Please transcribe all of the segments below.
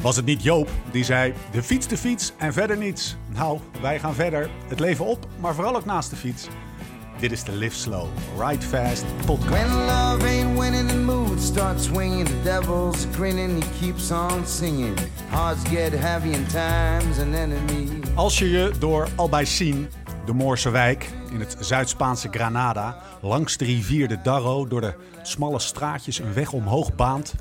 Was het niet Joop die zei: de fiets, de fiets en verder niets? Nou, wij gaan verder. Het leven op, maar vooral ook naast de fiets. Dit is de Live Slow, Ride Fast podcast. When love ain't winning, the mood starts swinging. The devil's grinning, he keeps on singing. Hearts get heavy and time's an enemy. Als je je door Albaicín, de Moorse wijk in het Zuid-Spaanse Granada, langs de rivier de Darro door de smalle straatjes een weg omhoog baant,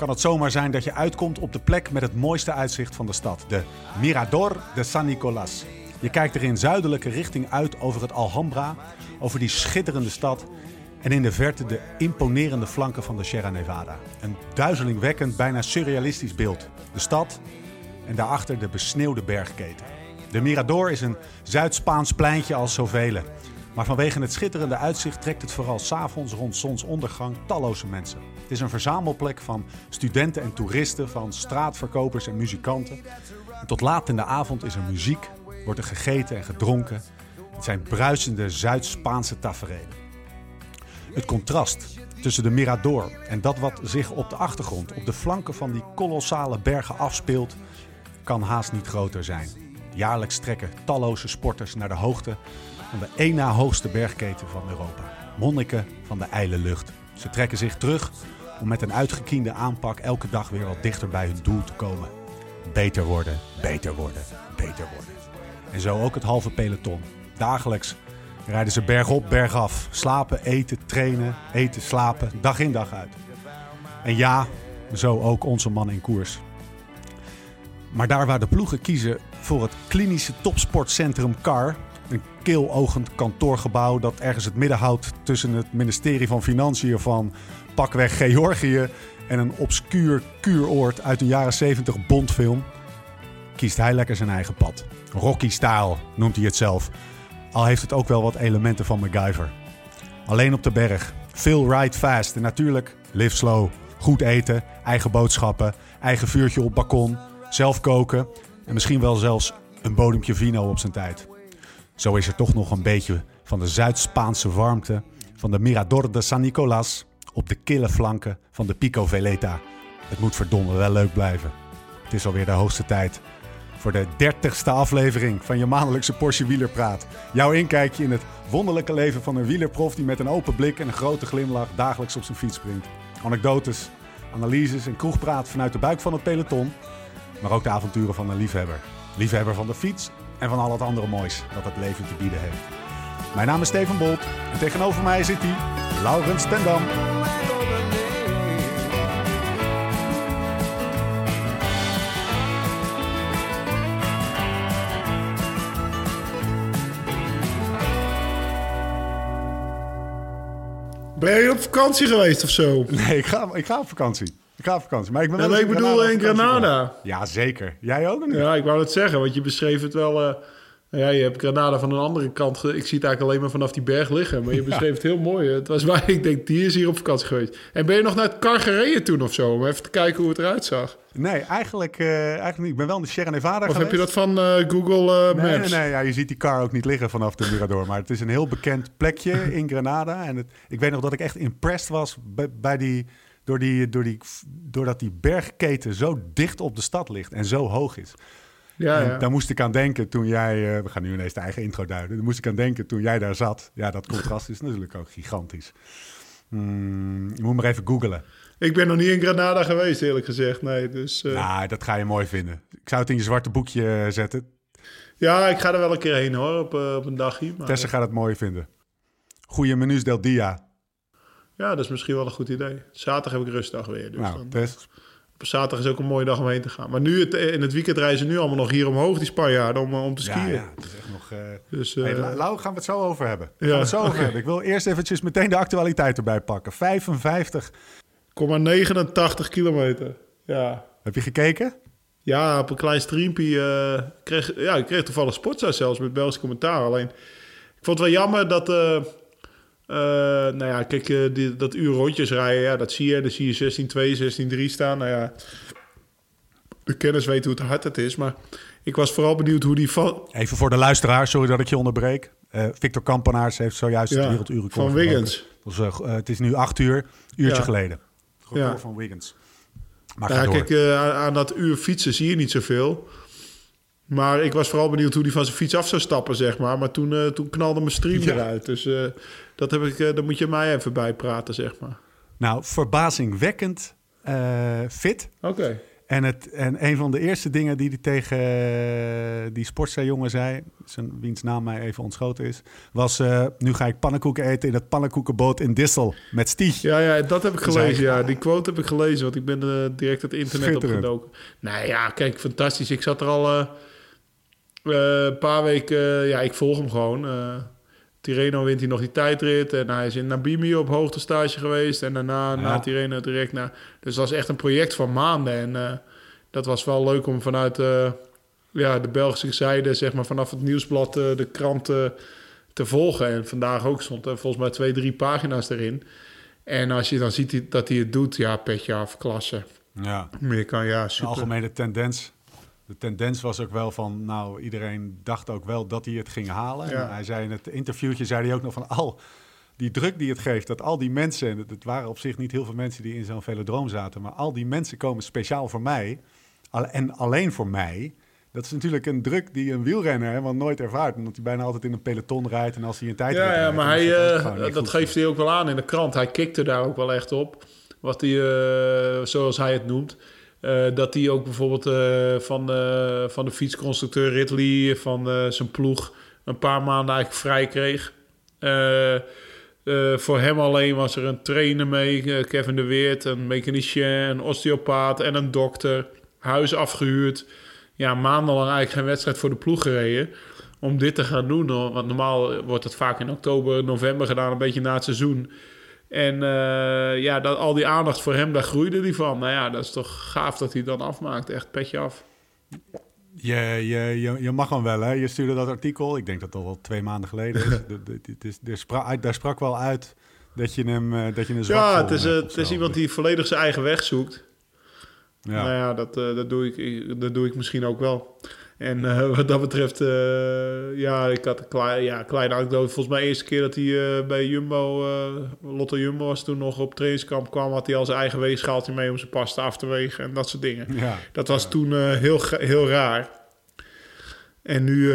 kan het zomaar zijn dat je uitkomt op de plek met het mooiste uitzicht van de stad, de Mirador de San Nicolás. Je kijkt er in zuidelijke richting uit over het Alhambra, over die schitterende stad en in de verte de imponerende flanken van de Sierra Nevada. Een duizelingwekkend, bijna surrealistisch beeld. De stad en daarachter de besneeuwde bergketen. De Mirador is een Zuid-Spaans pleintje als zoveel. Maar vanwege het schitterende uitzicht trekt het vooral s'avonds rond zonsondergang talloze mensen. Het is een verzamelplek van studenten en toeristen, van straatverkopers en muzikanten. En tot laat in de avond is er muziek, wordt er gegeten en gedronken. Het zijn bruisende Zuid-Spaanse tafereelen. Het contrast tussen de Mirador en dat wat zich op de achtergrond, op de flanken van die kolossale bergen afspeelt, kan haast niet groter zijn. Jaarlijks trekken talloze sporters naar de hoogte van de één na hoogste bergketen van Europa. Monniken van de ijle lucht. Ze trekken zich terug om met een uitgekiende aanpak elke dag weer wat dichter bij hun doel te komen. Beter worden, beter worden, beter worden. En zo ook het halve peloton. Dagelijks rijden ze bergop, bergaf. Slapen, eten, trainen, eten, slapen, dag in dag uit. En ja, zo ook onze man in koers. Maar daar waar de ploegen kiezen voor het klinische topsportcentrum CAR, een keelogend kantoorgebouw dat ergens het midden houdt tussen het ministerie van Financiën van pakweg Georgië en een obscuur kuuroord uit een jaren 70 Bondfilm, kiest hij lekker zijn eigen pad. Rocky-style noemt hij het zelf, al heeft het ook wel wat elementen van MacGyver. Alleen op de berg, veel ride fast en natuurlijk live slow. Goed eten, eigen boodschappen, eigen vuurtje op balkon, zelf koken en misschien wel zelfs een bodempje vino op zijn tijd. Zo is er toch nog een beetje van de Zuid-Spaanse warmte van de Mirador de San Nicolás op de kille flanken van de Pico Veleta. Het moet verdomme wel leuk blijven. Het is alweer de hoogste tijd voor de dertigste aflevering van je maandelijkse Porsche Wielerpraat. Jouw inkijkje in het wonderlijke leven van een wielerprof die met een open blik en een grote glimlach dagelijks op zijn fiets springt. Anekdotes, analyses en kroegpraat vanuit de buik van het peloton, maar ook de avonturen van een liefhebber. Liefhebber van de fiets en van al het andere moois dat het leven te bieden heeft. Mijn naam is Steven Bolt en tegenover mij zit hij, Laurens Tendam. Ben je op vakantie geweest of zo? Nee, ik ga, ik ga op vakantie. Ik ga op vakantie. Maar ik ben Ja, wel maar eens ik bedoel in Granada. geweest. Ja, zeker. Jij ook niet? Ja, ik wou het zeggen, want je beschreef het wel... eh, ja, je hebt Granada van een andere kant. Ik zie het eigenlijk alleen maar vanaf die berg liggen. Maar je beschreef het heel mooi. Het was waar ik denk, die is hier op vakantie geweest. En ben je nog naar het kar gereden toen of zo? Om even te kijken hoe het eruit zag. Nee, eigenlijk, eh, eigenlijk niet. Ik ben wel in de Sierra Nevada Of geweest. heb je dat van eh, Google eh, Nee, Maps? nee, nee ja, je ziet die car ook niet liggen vanaf de Mirador. Maar het is een heel bekend plekje in Granada. En het, ik weet nog dat ik echt impressed was bij, bij die, door die, door die, doordat die bergketen zo dicht op de stad ligt en zo hoog is. Ja, ja. daar moest ik aan denken toen jij... eh, we gaan nu ineens de eigen intro duiden. Daar moest ik aan denken toen jij daar zat. Ja, dat contrast is natuurlijk ook gigantisch. Hmm, je moet maar even googlen. Ik ben nog niet in Granada geweest, eerlijk gezegd. Nee, dus... Nou, dat ga je mooi vinden. Ik zou het in je zwarte boekje eh, zetten. Ja, ik ga er wel een keer heen hoor, op, op een dagje. Maar, Tessa gaat het mooi vinden. Goeie menus del dia. Ja, dat is misschien wel een goed idee. Zaterdag heb ik rustdag weer. Dus nou, dan- Tess, zaterdag is ook een mooie dag om heen te gaan. Maar nu het, in het weekend reizen nu allemaal nog hier omhoog, die Spanjaarden, om, eh, om te skiën. Ja, ja, het is echt nog... eh Dus, eh, hey, Lau, gaan we het zo over hebben. Gaan Ja, we het zo over hebben. Ik wil eerst eventjes meteen de actualiteit erbij pakken. 55. 0,89 kilometer. Ja. Heb je gekeken? ja, op een klein streampje. eh, kreeg, ja, ik kreeg toevallig Sportza zelfs met Belgisch commentaar. Alleen, ik vond het wel jammer dat... eh, nou ja, kijk, eh, die, dat uur rondjes rijden, ja, dat zie je. Dan zie je 16-2, 16-3 staan. Nou ja, de kennis weet hoe het hard het is. Maar ik was vooral benieuwd hoe die... Van, Even voor de luisteraar, sorry dat ik je onderbreek. Eh, Victor Kampenaars heeft zojuist het Ja, werelduurrecord van. Wiggins. Dus, het is nu acht uur, uurtje Ja. geleden. Record Ja. van Wiggins. Maar Nou kijk, aan dat uur fietsen zie je niet zoveel. Maar ik was vooral benieuwd hoe hij van zijn fiets af zou stappen, zeg maar. Maar toen, eh, toen knalde mijn stream Ja. eruit. Dus eh, dat heb ik, daar moet je mij even bij praten, zeg maar. Nou, verbazingwekkend fit. Oké. En, het, en een van de eerste dingen die hij tegen die sportsterjongen zei, zijn, wiens naam mij even ontschoten is, was: Nu ga ik pannenkoeken eten in het pannenkoekenboot in Dissel met Stieg. Ja, ja, dat heb ik gelezen. Ja, die quote heb ik gelezen, want ik ben direct het internet opgedoken. Nou ja, kijk, fantastisch. Ik zat er al een paar weken... eh, ja, ik volg hem gewoon. eh Tireno wint hij nog die tijdrit. En hij is in Nabimi op hoogtestage geweest. En daarna Ja. na Tireno direct naar... Dus dat was echt een project van maanden. En eh, dat was wel leuk om vanuit eh, ja, de Belgische zijde... zeg maar vanaf het nieuwsblad eh, de kranten te volgen. En vandaag ook stond er volgens mij twee, drie pagina's erin... En als je dan ziet dat hij het doet, ja, petje af, klasse. Ja. Meer kan, ja, De super. algemene tendens. De tendens was ook wel van, nou, iedereen dacht ook wel dat hij het ging halen. Ja. En hij zei in het interviewtje, zei hij ook nog van, al die druk die het geeft, dat al die mensen, en het, waren op zich niet heel veel mensen die in zo'n velodroom zaten, maar al die mensen komen speciaal voor mij en alleen voor mij. Dat is natuurlijk een druk die een wielrenner helemaal nooit ervaart. Omdat hij bijna altijd in een peloton rijdt en als hij een tijd Ja, ja, maar hij, eh, dat geeft hij ook wel aan in de krant. Hij kikte daar ook wel echt op. Wat hij, eh, zoals hij het noemt. Eh, dat hij ook bijvoorbeeld eh, van, eh, van de fietsconstructeur Ridley, van zijn ploeg, een paar maanden eigenlijk vrij kreeg. Voor hem alleen was er een trainer mee, Kevin de Weert, een mechanicien, een osteopaat en een dokter. Huis afgehuurd. Ja, maandenlang eigenlijk geen wedstrijd voor de ploeg gereden. Om dit te gaan doen. Want normaal wordt het vaak in oktober, november gedaan, een beetje na het seizoen. En eh, ja, dat, al die aandacht voor hem, daar groeide hij van. Nou ja, dat is toch gaaf dat hij dan afmaakt. Echt petje af. Je, je, je, je mag hem wel, hè? Je stuurde dat artikel. Ik denk dat dat al twee maanden geleden is. De- de- het is- sprak, daar sprak wel uit dat je hem eh, dat je een zwak Ja, het is, eh, het is iemand die volledig zijn eigen weg zoekt. Ja. Nou ja, dat, dat, doe ik- dat doe ik misschien ook wel. En eh, wat dat betreft, eh, ja, ik had een klein, ja, kleine anekdote. Volgens mij de eerste keer dat hij eh, bij Jumbo, Lotto Jumbo was toen nog op trainingskamp kwam, had hij al zijn eigen weegschaaltje mee om zijn pasta af te wegen en dat soort dingen. Ja. Dat was toen heel, heel raar. En nu,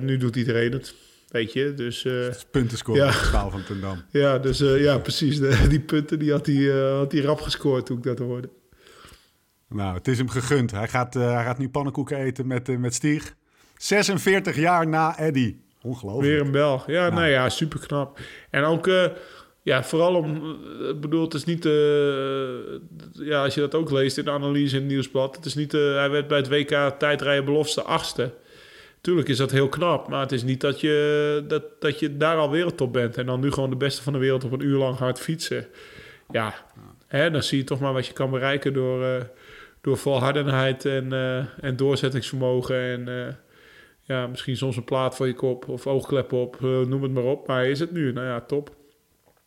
nu doet iedereen het, weet je. Dus Het is punten scoren Ja. op de schaal van Tendam. ja, dus, ja precies. De- die punten die had, hij, had hij rap gescoord toen ik dat hoorde. Nou, het is hem gegund. Hij gaat, eh, hij gaat nu pannenkoeken eten met, eh, met Stieg. 46 jaar na Eddy. Ongelooflijk. Weer een Belg. Ja, nou ja, super knap. En ook, eh, ja, vooral om, ik bedoel, het is niet, ja, als je dat ook leest in de analyse in het nieuwsblad, het is niet, hij werd bij het WK tijdrijden belofte achtste. Tuurlijk is dat heel knap, maar het is niet dat je, dat, dat je daar al wereldtop bent en dan nu gewoon de beste van de wereld op een uur lang hard fietsen. Ja, hè, dan zie je toch maar wat je kan bereiken door, door volhardenheid en, eh, en doorzettingsvermogen en eh, ja, misschien soms een plaat voor je kop of oogkleppen op, eh, noem het maar op. Maar is het nu? Nou ja, top.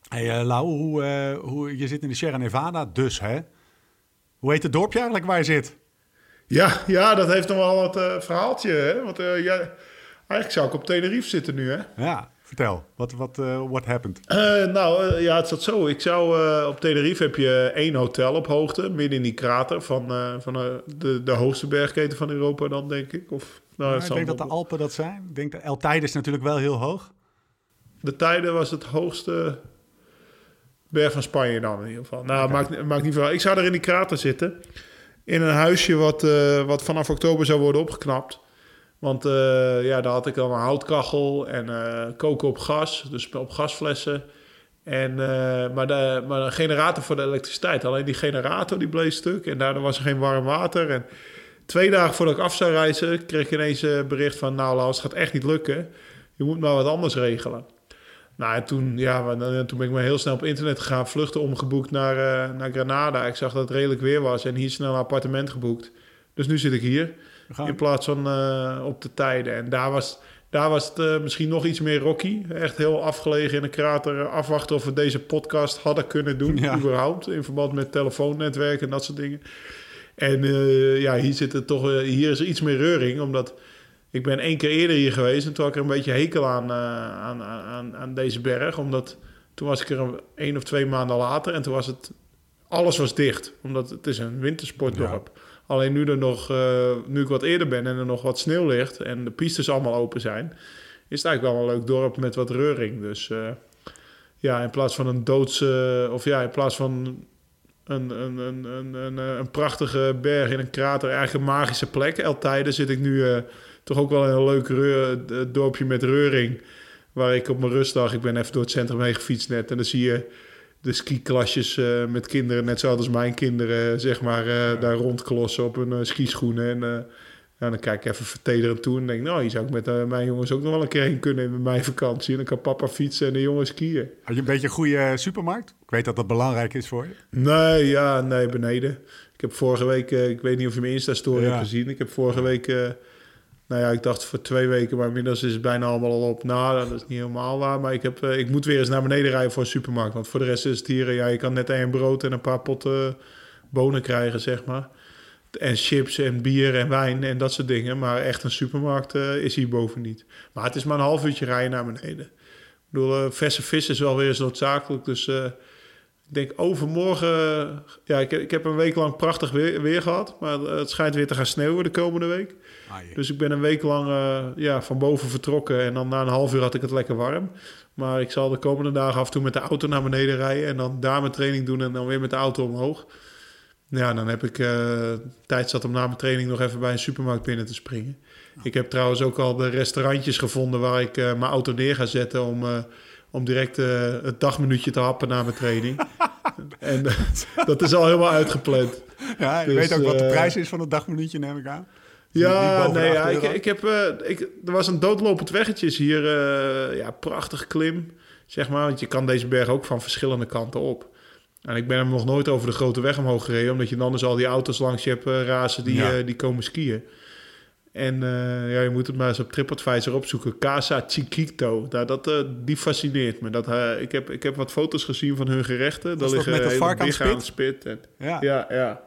Hey, Lau, hoe, hoe, je zit in de Sierra Nevada, dus hè? Hoe heet het dorpje eigenlijk waar je zit? Ja, ja dat heeft nog wel wat verhaaltje. Hè? Want ja, eigenlijk zou ik op Tenerife zitten nu, hè? Ja, vertel. Wat wat eh, what happened? Eh, nou, eh, ja, het zat zo. Ik zou, op Tenerife heb je één hotel op hoogte, midden in die krater van, van de, de hoogste bergketen van Europa dan, denk ik. Of, nou, Ja, ik denk dat de Alpen dat zijn. Ik denk dat El Teide is natuurlijk wel heel hoog. De tijden was het hoogste berg van Spanje dan in ieder geval. Nou, maakt, maakt niet veel. Ik zou er in die krater zitten. In een huisje wat, wat vanaf oktober zou worden opgeknapt. Want eh, ja, daar had ik dan een houtkachel en eh, koken op gas. Dus op gasflessen. En, eh, maar, de, maar een generator voor de elektriciteit. Alleen die generator die bleef stuk. En daardoor was er geen warm water. En twee dagen voordat ik af zou reizen... kreeg ik ineens eh, bericht van... Nou Laus, het gaat echt niet lukken. Je moet maar wat anders regelen. Nou, en toen, ja, toen ben ik maar heel snel op internet gegaan, vluchten omgeboekt naar, naar Granada. Ik zag dat het redelijk weer was en hier snel een appartement geboekt. Dus nu zit ik hier in plaats van eh, op de tijden. En daar was, daar was het eh, misschien nog iets meer rocky. Echt heel afgelegen in een krater. eh, afwachten of we deze podcast hadden kunnen doen, Ja. überhaupt. In verband met telefoonnetwerk en dat soort dingen. En ja, hier, zit het toch, hier is er iets meer reuring, omdat... Ik ben één keer eerder hier geweest en toen had ik er een beetje hekel aan, aan, aan, aan deze berg. Omdat toen was ik er een, één of twee maanden later en toen was het alles was dicht. Omdat het is een wintersportdorp. Alleen nu, er nog, eh, nu ik wat eerder ben en er nog wat sneeuw ligt... en de pistes allemaal open zijn... is het eigenlijk wel een leuk dorp met wat reuring. Dus eh, ja, in plaats van een doodse... of ja, in plaats van een, een, een, een, een, eh, een prachtige berg in een krater... eigenlijk een magische plek. Eltijden zit ik nu toch ook wel in een leuk dorpje met reuring... waar ik op mijn rustdag... ik ben even door het centrum heen gefietst net... en dan zie je de skiklasjes eh met kinderen, net zoals als mijn kinderen, zeg maar, eh, daar rondklossen op hun eh, skischoenen. En eh, dan kijk ik even vertederend toe en denk, nou, hier zou ik met eh, mijn jongens ook nog wel een keer heen kunnen in mijn vakantie. En dan kan papa fietsen en de jongens skiën. Had je een beetje een goede supermarkt? Ik weet dat dat belangrijk is voor je. Nee, ja, nee, beneden. Ik heb vorige week, eh, ik weet niet of je mijn Insta-story Ja. hebt gezien. Ik heb vorige week, eh, nou ja, ik dacht voor twee weken, maar inmiddels is het bijna allemaal al op. Nou, dat is niet helemaal waar. Maar ik, heb, eh, ik moet weer eens naar beneden rijden voor een supermarkt. Want voor de rest is het hier, ja, je kan net één brood en een paar potten bonen krijgen, zeg maar. En chips en bier en wijn en dat soort dingen. Maar echt een supermarkt eh, is hierboven niet. Maar het is maar een half uurtje rijden naar beneden. Ik bedoel, eh, verse vis is wel weer eens noodzakelijk. Dus ik denk overmorgen... ja, ik, ik heb een week lang prachtig weer, weer gehad. Maar het schijnt weer te gaan sneeuwen de komende week. Dus ik ben een week lang eh, ja, van boven vertrokken. En dan na een half uur had ik het lekker warm. Maar ik zal de komende dagen af en toe met de auto naar beneden rijden. En dan daar mijn training doen en dan weer met de auto omhoog. Ja, dan heb ik eh, tijd zat om na mijn training nog even bij een supermarkt binnen te springen. Ik heb trouwens ook al de restaurantjes gevonden waar ik eh, mijn auto neer ga zetten om, om direct eh, het dagminuutje te happen na mijn training. en eh, dat is al helemaal uitgepland. Ja, je Dus, weet ook wat de eh, prijs is van het dagminuutje, neem ik aan. Ja, nee, ja, ik, ik heb, ik, er was een doodlopend weggetje hier. ja, prachtig klim, zeg maar. Want je kan deze berg ook van verschillende kanten op. En ik ben hem nog nooit over de grote weg omhoog gereden... omdat je dan dus al die auto's langs je hebt eh, razen die, Ja. die komen skiën. En eh, ja, je moet het maar eens op TripAdvisor opzoeken. Casa Chiquito, nou, dat, eh, die fascineert me. Dat, eh, ik, heb, ik heb wat foto's gezien van hun gerechten. Dat Daar is liggen met de hele vark aan spit? spit. En, Ja. ja, ja.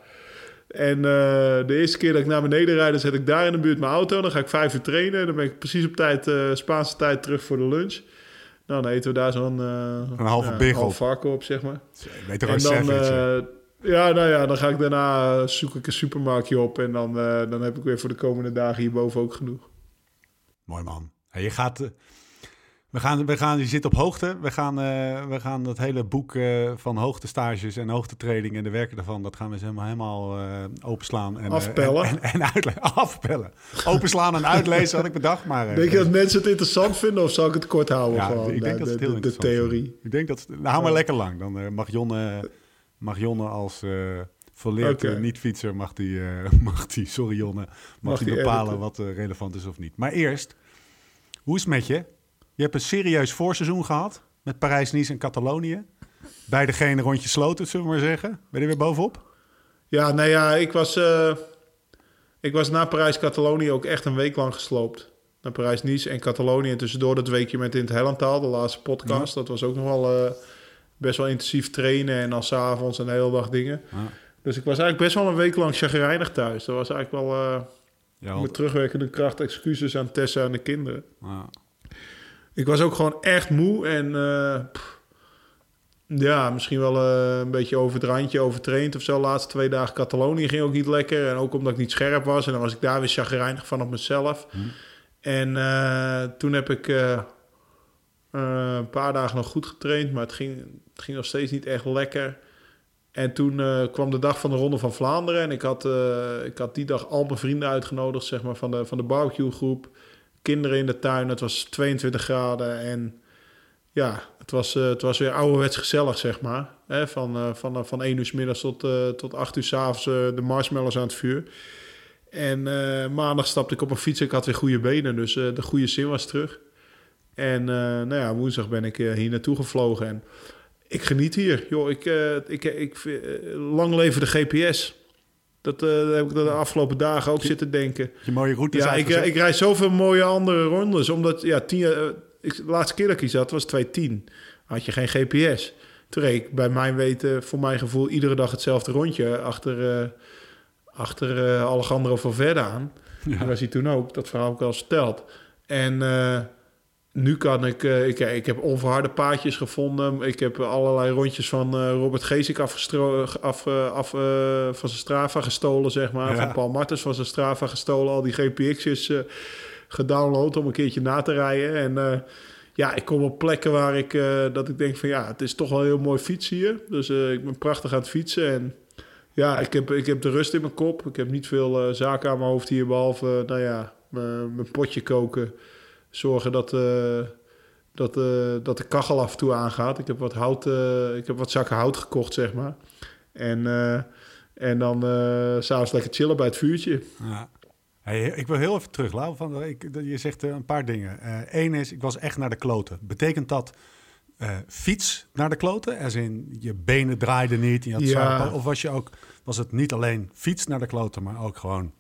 En de eerste keer dat ik naar beneden rijd, dan zet ik daar in de buurt mijn auto. Dan ga ik vijf uur trainen. Dan ben ik precies op tijd, Spaanse tijd, terug voor de lunch. Nou, dan eten we daar zo'n... Een halve ja, bigel. half varken op, zeg maar. Je weet En dan, ja, nou ja, dan ga ik daarna eh, zoek ik een supermarktje op. En dan, eh, dan heb ik weer voor de komende dagen hierboven ook genoeg. Mooi man. Hey, je gaat... eh, we gaan, we gaan, je zit op hoogte. We gaan, eh, we gaan dat hele boek van hoogtestages en hoogtetraining en de werken daarvan, dat gaan we eens helemaal, helemaal openslaan. En, Afpellen. En, en, en uitle- afpellen. Openslaan en uitlezen had ik bedacht, maar... Denk je dat mensen het interessant vinden of zal ik het kort houden? Ja, gewoon, ik denk de, dat het de, heel de, theorie. Ik denk dat... Nou, hou maar lekker lang. Dan mag, Jonne, mag Jonne als eh, niet-fietser, mag die, eh, mag die, sorry Jonne, mag, Mag die bepalen wat relevant is of niet. Maar eerst, hoe is het met je? Je hebt een serieus voorseizoen gehad met Parijs-Nice en Catalonië. Beide geen rondje sloten, zullen we maar zeggen. Ben je er weer bovenop? Ja, nou ja, ik was, ik was na Parijs-Catalonië ook echt een week lang gesloopt. Naar Parijs-Nice en Catalonië. En tussendoor dat weekje met In het Hellentaal, de laatste podcast. Dat was ook nog wel eh, best wel intensief trainen. En dan s'avonds en de hele dag dingen. Ja. Dus ik was eigenlijk best wel een week lang chagrijnig thuis. Dat was eigenlijk wel eh, Ja, met terugwerkende kracht excuses aan Tessa en de kinderen. ja. Ik was ook gewoon echt moe en eh, pff, ja, misschien wel eh, een beetje over het randje overtraind of zo. De laatste twee dagen Catalonië ging ook niet lekker. En ook omdat ik niet scherp was. En dan was ik daar weer chagrijnig van op mezelf. En eh, toen heb ik eh, een paar dagen nog goed getraind, maar het ging, het ging nog steeds niet echt lekker. En toen eh, kwam de dag van de Ronde van Vlaanderen. En ik had, eh, ik had die dag al mijn vrienden uitgenodigd, zeg maar, van de, van de barbecue groep kinderen in de tuin. Het was 22 graden en ja, het was, het was weer ouderwets gezellig, zeg maar. Hè, van, van, van 1 uur s middags tot, tot 8 uur s avonds de marshmallows aan het vuur. En maandag stapte ik op een fiets. Ik had weer goede benen, dus de goede zin was terug. En eh, nou ja, woensdag ben ik eh, hier naartoe gevlogen. En ik geniet hier. Joh, ik, eh, ik, ik, lang leven de GPS. Dat heb ik de afgelopen dagen ook zitten denken. Je mooie route Ja, ik, ik rijd zoveel mooie andere rondes. Omdat, ja, tien, eh, ik, de laatste keer dat ik hier zat was 210. Had je geen GPS. Toen reed ik bij mijn weten, voor mijn gevoel, iedere dag hetzelfde rondje achter, eh, achter Alejandro Valverde aan. Ja. Dat was hij toen ook. Dat verhaal heb ik al verteld. En nu kan ik, eh, ik... Ik heb onverharde paadjes gevonden. Ik heb allerlei rondjes van eh, Robert Geesik afgestro- af, eh, af, van zijn Strava gestolen, zeg maar. Ja. Van Paul Martens van zijn Strava gestolen. Al die GPX'jes eh gedownload om een keertje na te rijden. En ja, ik kom op plekken waar ik, dat ik denk van... Ja, het is toch wel heel mooi fietsen hier. Dus ik ben prachtig aan het fietsen en... Ja, ik heb, ik heb de rust in mijn kop. Ik heb niet veel zaken aan mijn hoofd hier, behalve, eh, nou ja, mijn potje koken. Zorgen dat, eh, dat, eh, dat de kachel af en toe aangaat. Ik heb wat, hout, eh, ik heb wat zakken hout gekocht, zeg maar. En, en dan s'avonds lekker chillen bij het vuurtje. Ja. Hey, ik wil heel even terug, Lau. Van, ik, je zegt een paar dingen. Eén is, ik was echt naar de kloten. Betekent dat fiets naar de kloten? Als in, je benen draaiden niet. Je had Ja. of was, je ook, was het niet alleen fiets naar de kloten, maar ook gewoon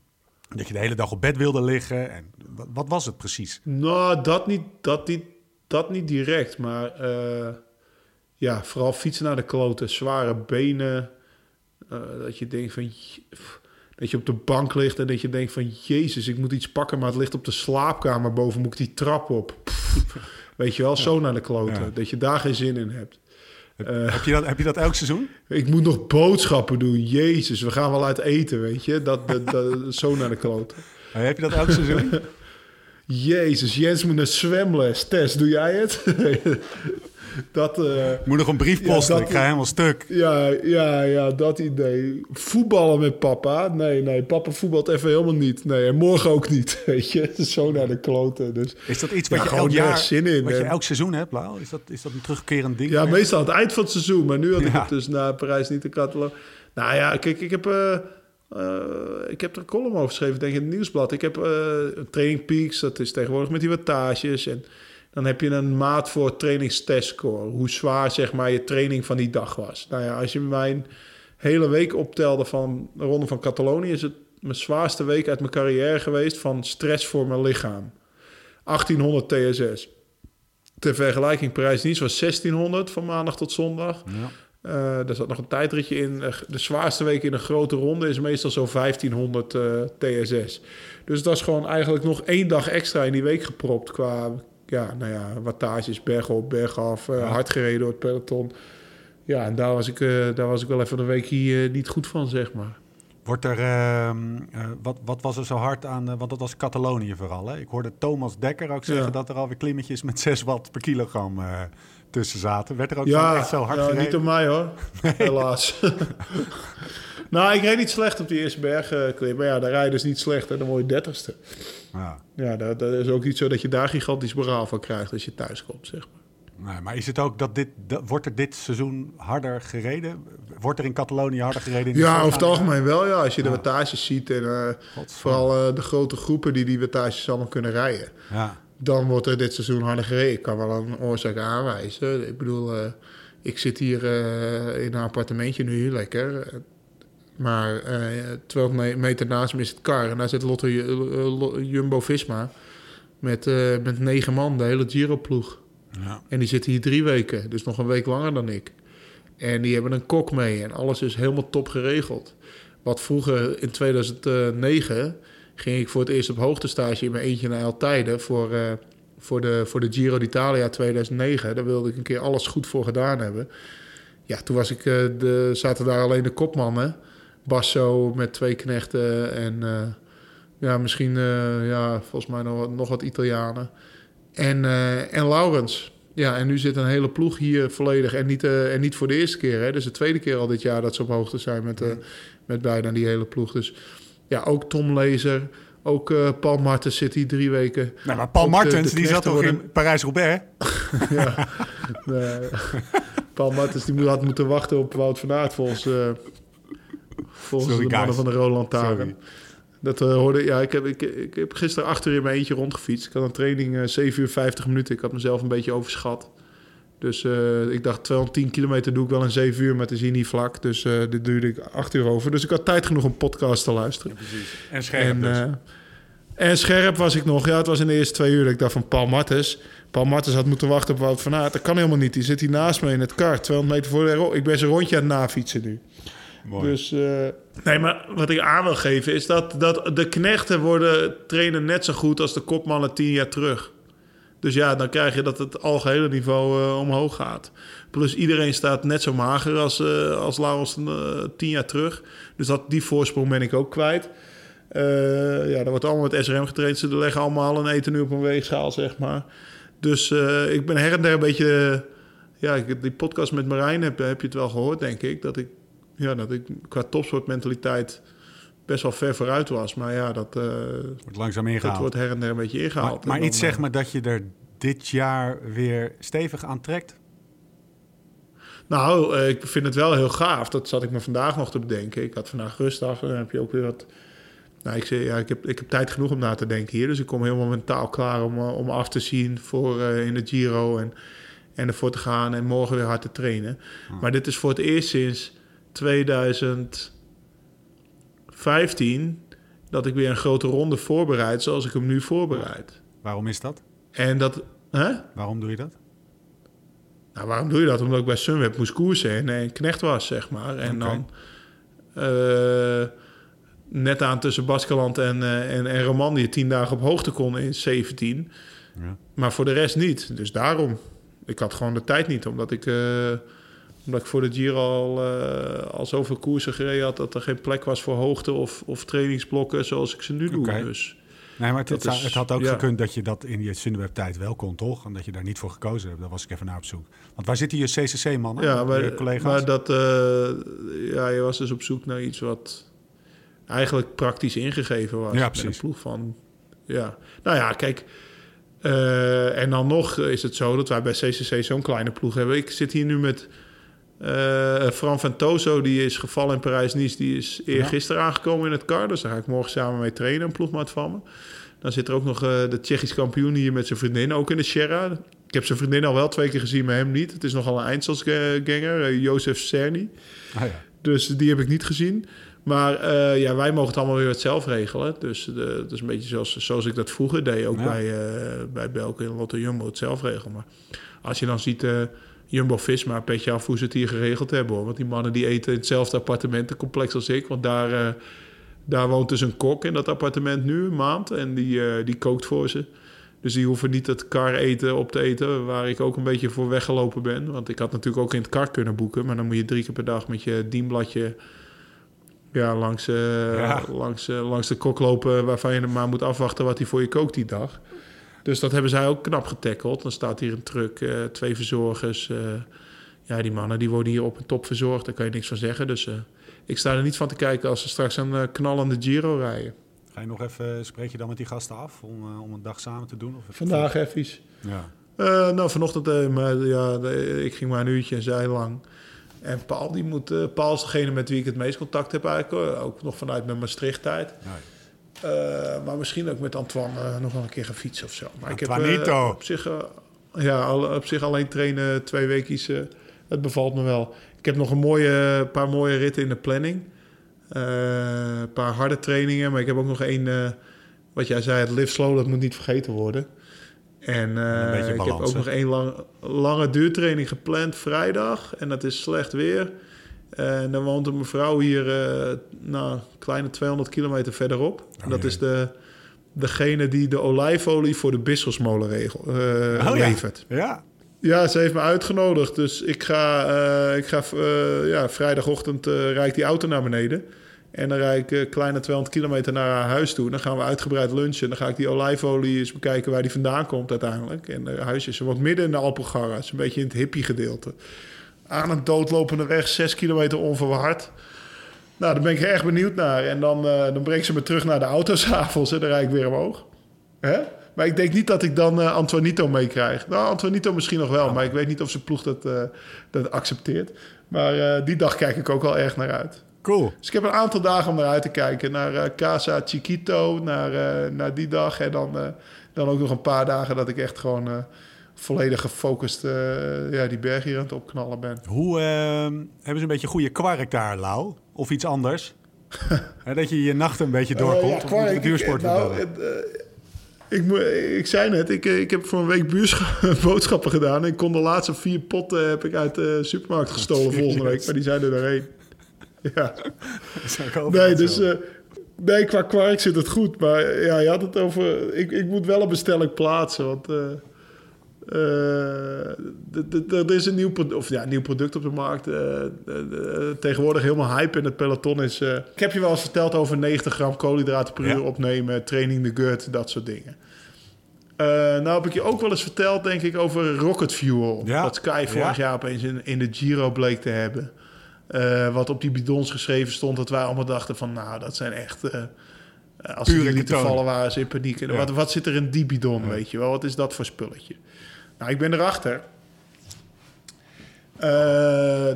dat je de hele dag op bed wilde liggen? En wat, wat was het precies? Nou, dat niet, dat niet, dat niet direct. Maar eh, ja, vooral fietsen naar de kloten. Zware benen. eh, dat je denkt van... Dat je op de bank ligt en dat je denkt van... Jezus, ik moet iets pakken, maar het ligt op de slaapkamer boven. Moet ik die trap op? Pff, weet je wel, zo naar de kloten. Ja. Dat je daar geen zin in hebt. Eh, heb, je dat, heb je dat elk seizoen? ik moet nog boodschappen doen. Jezus, we gaan wel uit eten, weet je. Dat, dat, dat- zo naar de kloten. Eh, heb je dat elk seizoen? Jezus, Jens moet naar zwemles. Tess, doe jij het? dat, eh, moet nog een brief Ja, posten. dat- ik ga helemaal stuk. ja, ja, ja, dat idee. Voetballen met papa? Nee, nee, papa voetbalt even helemaal niet. Nee, en morgen ook niet, weet je. Zo naar de kloten. Dus Is dat iets wat Ja, je elk jaar, zin in, wat je elk seizoen hebt, Lau? Is dat, is dat een terugkerend ding? ja, meestal aan het eind van het seizoen. Maar nu had ik Ja. het dus na Parijs niet de catalog. Nou ja, kijk, ik heb... eh, eh, ik heb er een column over geschreven, denk ik, in het nieuwsblad. Ik heb eh Training Peaks, dat is tegenwoordig met die wattages. En dan heb je een maat voor trainingstestscore. Hoe zwaar, zeg maar, je training van die dag was. Nou ja, als je mijn hele week optelde van de Ronde van Catalonië... is het mijn zwaarste week uit mijn carrière geweest... van stress voor mijn lichaam. 1800 TSS. Ter vergelijking, Parijs-Nice was 1600 van maandag tot zondag. Ja. Eh daar zat nog een tijdritje in. Eh, De zwaarste week in een grote ronde is meestal zo'n 1500 eh, TSS. Dus dat is gewoon eigenlijk nog één dag extra in die week gepropt. Qua ja, nou ja, wattages, bergop, bergaf, eh, Ja. hard gereden door het peloton. Ja, en daar was ik, eh, daar was ik wel even een week hier eh, niet goed van, zeg maar. Wordt er, ehm, eh, wat, wat was er zo hard aan, want dat was Catalonië vooral. Hè? Ik hoorde Thomas Dekker ook zeggen Ja. dat er alweer klimmetjes met 6 watt per kilogram tussen zaten. Werd er ook Ja, echt zo hard ja gereden? niet door mij hoor, helaas. nou, ik reed niet slecht op die eerste bergklim. Maar ja, daar rijden dus niet slecht en dan word je dertigste. Ja. Ja, dat, dat is ook niet zo dat je daar gigantisch moraal van krijgt als je thuis komt, zeg maar. Nee, maar is het ook dat dit, dat, wordt er dit seizoen harder gereden? Wordt er in Catalonië harder gereden? De Ja, over het algemeen wel, ja. Als je de wattages ziet en eh, vooral eh, de grote groepen die die wattages allemaal kunnen rijden. Ja. Dan wordt er dit seizoen harder gereden. Ik kan wel een oorzaak aanwijzen. Ik bedoel, eh, ik zit hier eh, in een appartementje nu, lekker. Eh, Maar eh 200 me- meter naast me is het kar. En daar zit Lotte Ju- eh, Jumbo-Visma met, eh, met negen man, de hele Giro-ploeg. Ja. En die zitten hier drie weken, dus nog een week langer dan ik. En die hebben een kok mee en alles is helemaal top geregeld. Wat vroeger in 2009 ging ik voor het eerst op hoogtestage in mijn eentje naar El Tijde voor, eh, voor, de, voor de Giro d'Italia 2009. Daar wilde ik een keer alles goed voor gedaan hebben. Ja, toen was ik, eh, de, zaten daar alleen de kopmannen. Basso met twee knechten en eh, ja, misschien eh, ja, volgens mij nog, wat- nog wat Italianen. En, eh, en Laurens. Ja, en nu zit een hele ploeg hier volledig. En niet, en niet voor de eerste keer. Hè. Dus de tweede keer al dit jaar dat ze op hoogte zijn met, met bijna die hele ploeg. Dus ja, ook Tom Lezer. Ook Paul Martens zit hier drie weken. Nou, maar Paul Ook Martens, die zat toch in Parijs-Roubaix? ja. Nee. Paul Martens die moet- had moeten wachten op Wout van Aert volgens, volgens Sorry, de mannen guys. van de Roland. Tagen. Dat eh, hoorde ja, ik heb, ik, ik heb gisteren achter in mijn eentje rondgefietst. Ik had een training eh 7 uur 50 minuten. Ik had mezelf een beetje overschat. Dus eh, ik dacht 210 kilometer doe ik wel in 7 uur, maar het is hier niet vlak. Dus dit duurde ik 8 uur over. Dus ik had tijd genoeg om podcast te luisteren. En scherp En, dus. en scherp was ik nog. Ja, het was in de eerste twee uur dat ik dacht van Paul Martens. Paul Martens had moeten wachten op Wout van Aert. Dat kan helemaal niet. Die zit hier naast me in het kar. 200 meter voor de Ik ben zijn rondje aan het nafietsen nu. Mooi. Dus, eh, nee, maar wat ik aan wil geven is dat, dat de knechten worden trainen net zo goed als de kopmannen tien jaar terug. Dus ja, dan krijg je dat het algehele niveau eh, omhoog gaat. Plus iedereen staat net zo mager als, uh, als Laurens uh, tien jaar terug. Dus dat, die voorsprong ben ik ook kwijt. ja, er wordt allemaal met SRM getraind. Ze leggen allemaal een eten nu op een weegschaal, zeg maar. Dus ik ben her en der een beetje... ja, die podcast met Marijn heb, heb je het wel gehoord, denk ik. Dat ik, ja, dat ik qua topsportmentaliteit best wel ver vooruit was. Maar ja, dat, uh, wordt langzaam ingehaald. Dat wordt her en der een beetje ingehaald. Maar, maar iets zeg maar dat je er dit jaar weer stevig aan trekt? Nou, uh, ik vind het wel heel gaaf. Dat zat ik me vandaag nog te bedenken. Ik had vandaag rustdag en dan heb je ook weer wat... Nou, ik, zeg, ja, ik, heb, ik heb tijd genoeg om na te denken hier. Dus ik kom helemaal mentaal klaar om, om af te zien voor in de Giro en, en ervoor te gaan en morgen weer hard te trainen. Hm. Maar dit is voor het eerst sinds 2000... 15 dat ik weer een grote ronde voorbereid zoals ik hem nu voorbereid. Waarom is dat? En dat... Hè? Waarom doe je dat? Nou, waarom doe je dat? Omdat ik bij Sunweb moest koersen en een knecht was, zeg maar. En dan... Uh, net aan tussen Baskeland en, uh, en, en Romandie tien dagen op hoogte kon in 17. Ja. Maar voor de rest niet. Dus daarom. Ik had gewoon de tijd niet, omdat ik... Uh, omdat ik voor de Giro al, uh, al zoveel koersen gereden had... dat er geen plek was voor hoogte of, of trainingsblokken zoals ik ze nu doe. Dus, nee, maar het, het, had ook gekund dat je dat in je Sunweb-tijd wel kon, toch? En dat je daar niet voor gekozen hebt. Daar was ik even naar op zoek. Want waar zitten je CCC-mannen, ja, maar, collega's? Maar dat, uh, ja, je was dus op zoek naar iets wat eigenlijk praktisch ingegeven was. Ja, precies. Een ploeg van, ja. Nou ja, kijk... Uh, en dan nog is het zo dat wij bij CCC zo'n kleine ploeg hebben. Ik zit hier nu met uh, Fran Ventoso, die is gevallen in Parijs-Nice, die is eergisteren ja. aangekomen in het car. Dus daar ga ik morgen samen mee trainen, een ploegmaat van me. Dan zit er ook nog uh, de Tsjechisch kampioen hier met zijn vriendin, ook in de Sierra. Ik heb zijn vriendin al wel twee keer gezien, maar hem niet. Het is nogal een eindselganger, uh, Jozef Cerny. Ah, ja. Dus die heb ik niet gezien. Maar uh, ja, wij mogen het allemaal weer het zelf regelen. Dus dat is een beetje zoals, zoals ik dat vroeger deed. Ook ja. bij, uh, bij Belkin en Lotto Jumbo het zelf regelen. Maar als je dan ziet... Jumbo-Visma, petje af hoe ze het hier geregeld hebben. Hoor. Want die mannen die eten in hetzelfde appartementencomplex als ik. Want daar, uh, daar woont dus een kok in dat appartement nu, een maand. En die, uh, die kookt voor ze. Dus die hoeven niet het kar eten op te eten, waar ik ook een beetje voor weggelopen ben. Want ik had natuurlijk ook in het kar kunnen boeken. Maar dan moet je drie keer per dag met je dienbladje ja, langs, uh, ja. Langs, langs de kok lopen... waarvan je maar moet afwachten wat hij voor je kookt die dag. Dus dat hebben zij ook knap getackeld. Dan staat hier een truck, uh, twee verzorgers. Uh, ja, die mannen die worden hier op een top verzorgd. Daar kan je niks van zeggen. Dus uh, ik sta er niet van te kijken als ze straks een knallende Giro rijden. Ga je nog even, spreek je dan met die gasten af om, om een dag samen te doen? Of Vandaag even. Ja. nou, vanochtend, maar, ja, ik ging maar een uurtje en zij lang. En Paul, die moet, Paul is degene met wie ik het meest contact heb eigenlijk. Ook nog vanuit mijn Maastricht-tijd. Ja. Uh, maar misschien ook met Antoine uh, nog wel een keer gaan fietsen of zo. Maar ik heb uh, op zich, ja, op zich alleen trainen twee weken. het bevalt me wel. Ik heb nog een mooie, paar mooie ritten in de planning. een paar harde trainingen. Maar ik heb ook nog één, wat jij zei, het live slow, dat moet niet vergeten worden. En balans, ik heb ook nog één lang, lange duurtraining gepland vrijdag. En dat is slecht weer. En dan woont een mevrouw hier, uh, nou, kleine 200 kilometer verderop. Oh, dat is de, degene die de olijfolie voor de Bisselsmolen regel, uh, oh, levert. Ja. ja. Ja, ze heeft me uitgenodigd. Dus ik ga, uh, ik ga ja, vrijdagochtend rijd die auto naar beneden. En dan rijd ik kleine 200 kilometer naar haar huis toe. Dan gaan we uitgebreid lunchen. Dan ga ik die olijfolie eens bekijken waar die vandaan komt uiteindelijk. En haar huis is, ze wordt midden in de Alpugarra. Het is een beetje in het hippie gedeelte aan een doodlopende weg, zes kilometer onverhard. Nou, daar ben ik erg benieuwd naar. En dan, uh, dan brengt ze me terug naar de autosavels en dan rijd ik weer omhoog. Hè? Maar ik denk niet dat ik dan uh, Antoinito meekrijg. Nou, Antoinito misschien nog wel, maar ik weet niet of zijn ploeg dat, uh, dat accepteert. Maar die dag kijk ik ook al erg naar uit. Cool. Dus ik heb een aantal dagen om naar uit te kijken. Naar Casa Chiquito, naar, naar die dag. En dan, dan ook nog een paar dagen dat ik echt gewoon volledig gefocust uh, ja, die berg hier aan het opknallen ben. Hoe uh, hebben ze een beetje goede kwark daar, Lau? Of iets anders? dat je je nacht een beetje doorkomt? Uh, ja, duursport nou, ik, ik zei net, ik, ik heb voor een week boodschappen gedaan. En ik kon de laatste vier potten heb ik uit de supermarkt gestolen volgende week. Maar die zijn er doorheen. Ja. Nee, dus... nee, qua kwark zit het goed. Maar ja, je had het over... Ik, ik moet wel een bestelling plaatsen, want... Eh, er is een nieuw, of, ja, nieuw product op de markt. eh, eh, tegenwoordig helemaal hype in het peloton is... ik heb je wel eens verteld over 90 gram koolhydraten per uur opnemen... training de gut, dat soort dingen. Nou heb ik je ook wel eens verteld, denk ik, over Rocket Fuel. Ja. Dat Sky vorig Ja. jaar opeens in, in de Giro bleek te hebben. Wat op die bidons geschreven stond, dat wij allemaal dachten van... nou, dat zijn echt... als Pure die lieten ketonen. vallen waren ze in paniek. Ja. Wat, wat zit er in die bidon, weet je wel? Wat is dat voor spulletje? Nou, ik ben erachter. Eh,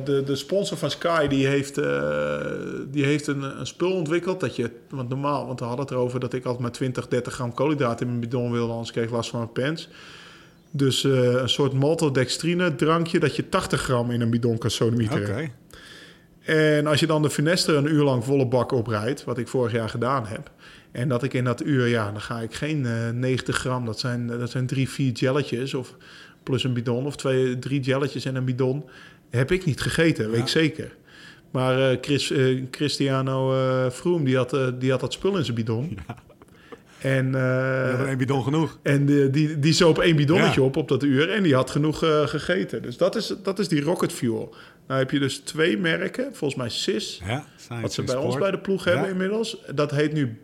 de, de sponsor van Sky die heeft, eh, die heeft een, een spul ontwikkeld. Dat je, want normaal, want we hadden het erover dat ik altijd maar 20, 30 gram koolhydraten in mijn bidon wilde, anders kreeg ik last van mijn pens. Dus eh, een soort maltodextrine drankje dat je 80 gram in een bidon kan Oké. sodemieteren. En als je dan de Finester een uur lang volle bak oprijdt, wat ik vorig jaar gedaan heb. En dat ik in dat uur, ja, dan ga ik geen eh 90 gram. Dat zijn, dat zijn drie, vier jelletjes of plus een bidon. Of twee, drie jelletjes en een bidon. Heb ik niet gegeten, weet ik zeker. Maar eh, Chris, eh, Cristiano eh Froome, die had, eh, die had dat spul in zijn bidon. En, eh, hebben één bidon genoeg. en die, die, die zoop één bidonnetje Ja. op op dat uur en die had genoeg eh, gegeten. Dus dat is, dat is die Rocket Fuel. Nou heb je dus twee merken, volgens mij SIS, Ja, wat ze bij ons bij de ploeg Ja. hebben inmiddels. Dat heet nu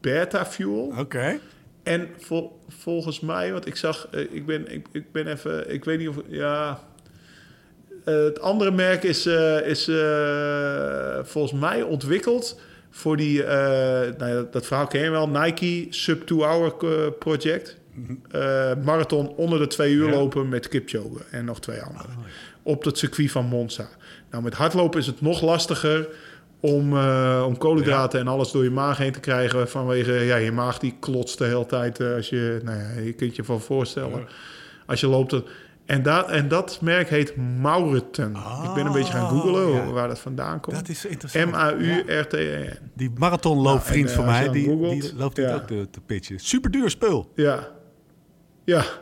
Beta Fuel. Oké. En vol- volgens mij, want ik zag, eh, ik ben, ik, ik ben even, ik weet niet of, ja... Eh, het andere merk is, eh, is volgens mij ontwikkeld voor die, nou ja, dat verhaal ken je wel, Nike Sub 2 Hour eh, Project. Eh, marathon onder de twee uur Ja. lopen met Kipchoge en nog twee anderen. Op het circuit van Monza. Nou, met hardlopen is het nog lastiger om, eh, om koolhydraten en alles door je maag heen te krijgen. Vanwege ja, je maag die klotst de hele tijd. eh, als je, nou ja, je kunt je van voorstellen. Als je loopt. dat- En, dat en dat merk heet Mauriten. ik ben een beetje gaan googlen Oh, ja. waar dat vandaan komt. Dat is interessant. M-A-U-R-T-E-N. Die marathonloopvriend Nou, en, van eh, mij, die, die loopt dit ja. ook te, te pitchen. Super duur spul. Ja. Ja.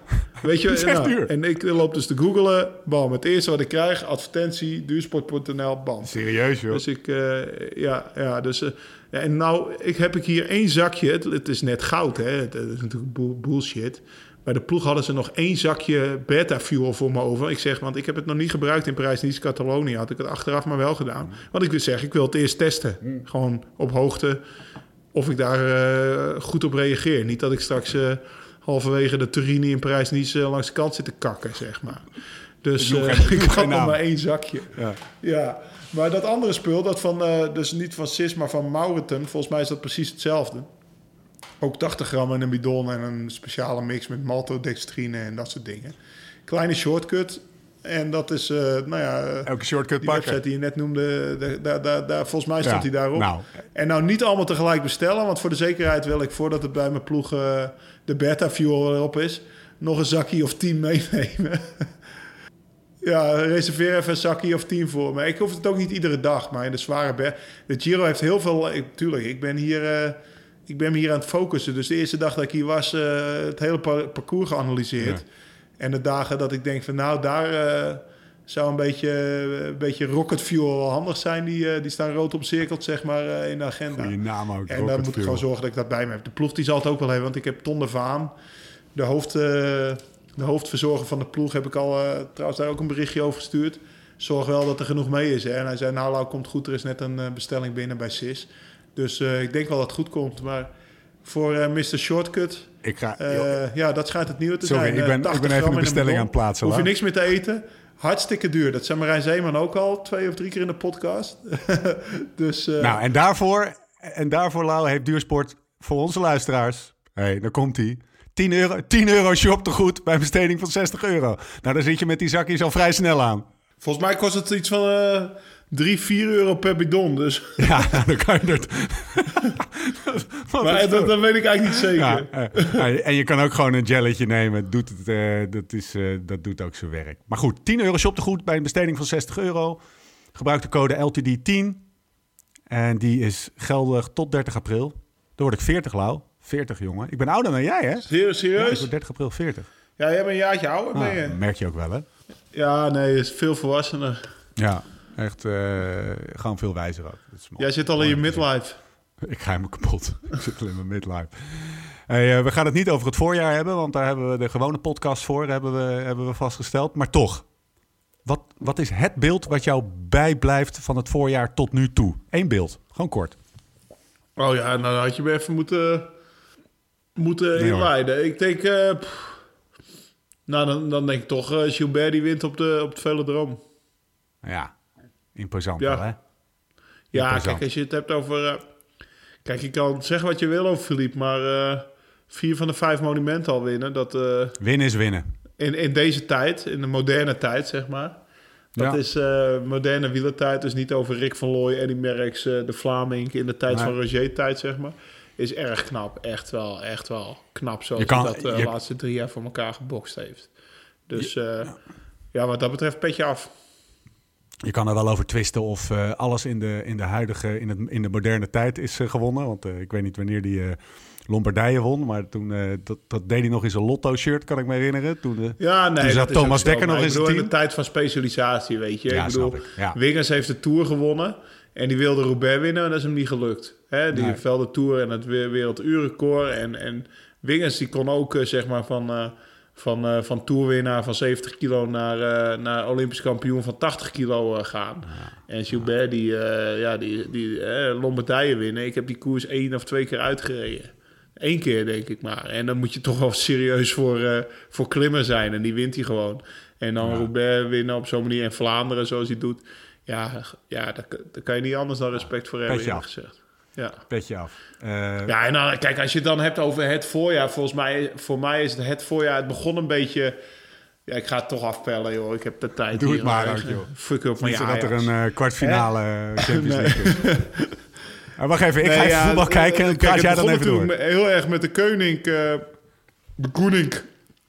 Weet je, is echt nou, duur. en ik loop dus te googelen. Bam, het eerste wat ik krijg, advertentie, duursport.nl, bam. Serieus, joh. Dus ik, eh, ja, ja, dus... eh, en nou, ik heb ik hier één zakje. Het, het is net goud, hè. Het, het is natuurlijk bull- bullshit. Bij de ploeg hadden ze nog één zakje beta-fuel voor me over. Ik zeg, want ik heb het nog niet gebruikt in Parijs-Nice, Catalonië. Had ik het achteraf maar wel gedaan. Want ik wil zeggen, ik wil het eerst testen. Gewoon op hoogte of ik daar eh, goed op reageer. Niet dat ik straks halverwege de Turini in Parijs-Nice eh, langs de kant zit te kakken, zeg maar. Dus Ik eh, geen- ik had nog maar één zakje. Ja. Ja, maar dat andere spul, dat van, eh, dus niet van Sis, maar van Mauriten, volgens mij is dat precies hetzelfde. Ook 80 gram in een bidon en een speciale mix met maltodextrine en dat soort dingen. Kleine shortcut. En dat is, eh, nou ja, Elke shortcut die pakken. website die je net noemde, daar, daar, daar, volgens mij stond Ja, hij daarop. nou. En nou niet allemaal tegelijk bestellen, want voor de zekerheid wil ik, voordat het bij mijn ploeg de beta fuel erop is, nog een zakje of 10 meenemen. Ja, reserveer even een zakje of tien voor me. Ik hoef het ook niet iedere dag, maar in de zware berg... De Giro heeft heel veel... Ik, tuurlijk, ik ben hier... eh, ik ben me hier aan het focussen. Dus de eerste dag dat ik hier was, eh, het hele par- parcours geanalyseerd. Ja. En de dagen dat ik denk van nou, daar eh, zou een beetje, een beetje rocket fuel wel handig zijn. Die, eh, die staan rood omcirkeld, zeg maar, eh, in de agenda. Goeie naam ook. En dan moet ik gewoon zorgen dat ik dat bij me heb. De ploeg die zal het ook wel hebben, want ik heb Ton de Vaan, de, hoofd, eh, de hoofdverzorger van de ploeg, heb ik al trouwens daar ook een berichtje over gestuurd. Zorg wel dat er genoeg mee is. Hè? En hij zei, nou Lau, komt goed, er is net een bestelling binnen bij SIS. Dus ik denk wel dat het goed komt. Maar voor eh, Mr. Shortcut, Ik ga... ja, dat schijnt het nieuwe te Sorry, zijn. ik Eh, ben- ik 80 ben even de in bestelling aan het plaatsen, Hoef je niks meer te eten. Hartstikke duur. Dat zei Marijn Zeeman ook al twee of drie keer in de podcast. dus eh, Nou, en daarvoor, en daarvoor, Lau, heeft Duursport voor onze luisteraars... Hé, hey, daar komt hij. 10 euro, 10 euro shop te goed bij een besteding van 60 euro. Nou, dan zit je met die zakjes al vrij snel aan. volgens mij kost het iets van eh 3, 4 euro per bidon. Dus, Ja, dan kan je. Wat maar dat, dat weet ik eigenlijk niet zeker. Ja, eh, en je kan ook gewoon een jelletje nemen. Doet het, eh, dat, is, eh, dat doet ook zijn werk. Maar goed, 10 euro shop te goed bij een besteding van 60 euro. Gebruik de code LTD10. En die is geldig tot 30 april. Dan word ik 40, Lau. 40, jongen. Ik ben ouder dan jij, hè? Serieus? Ja, ik word 30 april 40. Ja, jij bent een jaartje ouder, ben Ah, je? merk je ook wel, hè? Ja, nee, is veel volwassener. Ja, echt eh, gewoon veel wijzer ook. Jij zit al in je midlife. Ik ga helemaal kapot. ik zit al in mijn midlife. Hey, eh, we gaan het niet over het voorjaar hebben, want daar hebben we de gewone podcast voor, hebben we, hebben we vastgesteld. Maar toch, wat, wat is het beeld wat jou bijblijft van het voorjaar tot nu toe? Eén beeld, gewoon kort. Oh ja, nou had je me even moeten, moeten Nee, inleiden. Ik denk... eh, nou, dan, dan denk ik toch eh, Gilbert die wint op, de, op het velodroom. Ja, imposant Ja. wel, hè? Ja, Imposant. kijk, als je het hebt over... eh, kijk, je kan zeggen wat je wil over Philippe, maar... eh, vier van de vijf monumenten al winnen, dat... eh, Winnen is winnen. in, in deze tijd, in de moderne tijd, zeg maar. Dat Ja. is moderne wielertijd, dus niet over Rick van Looy, Eddie Merckx, de Vlaming in de tijd Nee. van Roger-tijd, zeg maar. Is erg knap, echt wel, echt wel knap zoals Je kan- hij dat de laatste drie jaar voor elkaar gebokst heeft. Dus eh, ja, wat dat betreft petje af. Je kan er wel over twisten of eh, alles in de, in de huidige, in, het, in de moderne tijd is eh, gewonnen. Want eh, ik weet niet wanneer die Lombardije won, maar toen, dat, dat deed hij nog in zijn Lotto-shirt, kan ik me herinneren. Toen, Ja, nee, Toen zat Thomas Dekker nog in zijn in de tijd van specialisatie, weet je. Ja, ik bedoel, snap ik, ja. Wiggins heeft de Tour gewonnen en die wilde Roubaix winnen en dat is hem niet gelukt. Hè, die Nee. heeft wel de Tour en het we- werelduurrecord. En, en Wiggins die kon ook zeg maar van, van, eh van Tourwinnaar van 70 kilo naar, eh, naar Olympisch kampioen van 80 kilo eh, gaan. En Gilbert die, ja, die, die Lombardije winnen. Ik heb die koers één of twee keer uitgereden. Eén keer, denk ik maar. En dan moet je toch wel serieus voor, voor klimmen zijn. En die wint hij gewoon. En dan Ja. Roubaix winnen op zo'n manier. En Vlaanderen zoals hij doet. Ja, ja daar, daar kan je niet anders dan respect voor hebben, gezegd. Ja. petje af. Eh, ja, en dan, kijk, als je het dan hebt over het voorjaar. Volgens mij, voor mij is het, het voorjaar... Het begon een beetje... Ja, ik ga het toch afpellen, joh. Ik heb de tijd Doe het maar joh. Fuck niet je zodat er een eh, kwartfinale eh, Champions. League is. Maar wacht even, ik Nee, ga even ja, voetbal kijken en kijk, praat jij dan even door. heel erg met de koning... de koning,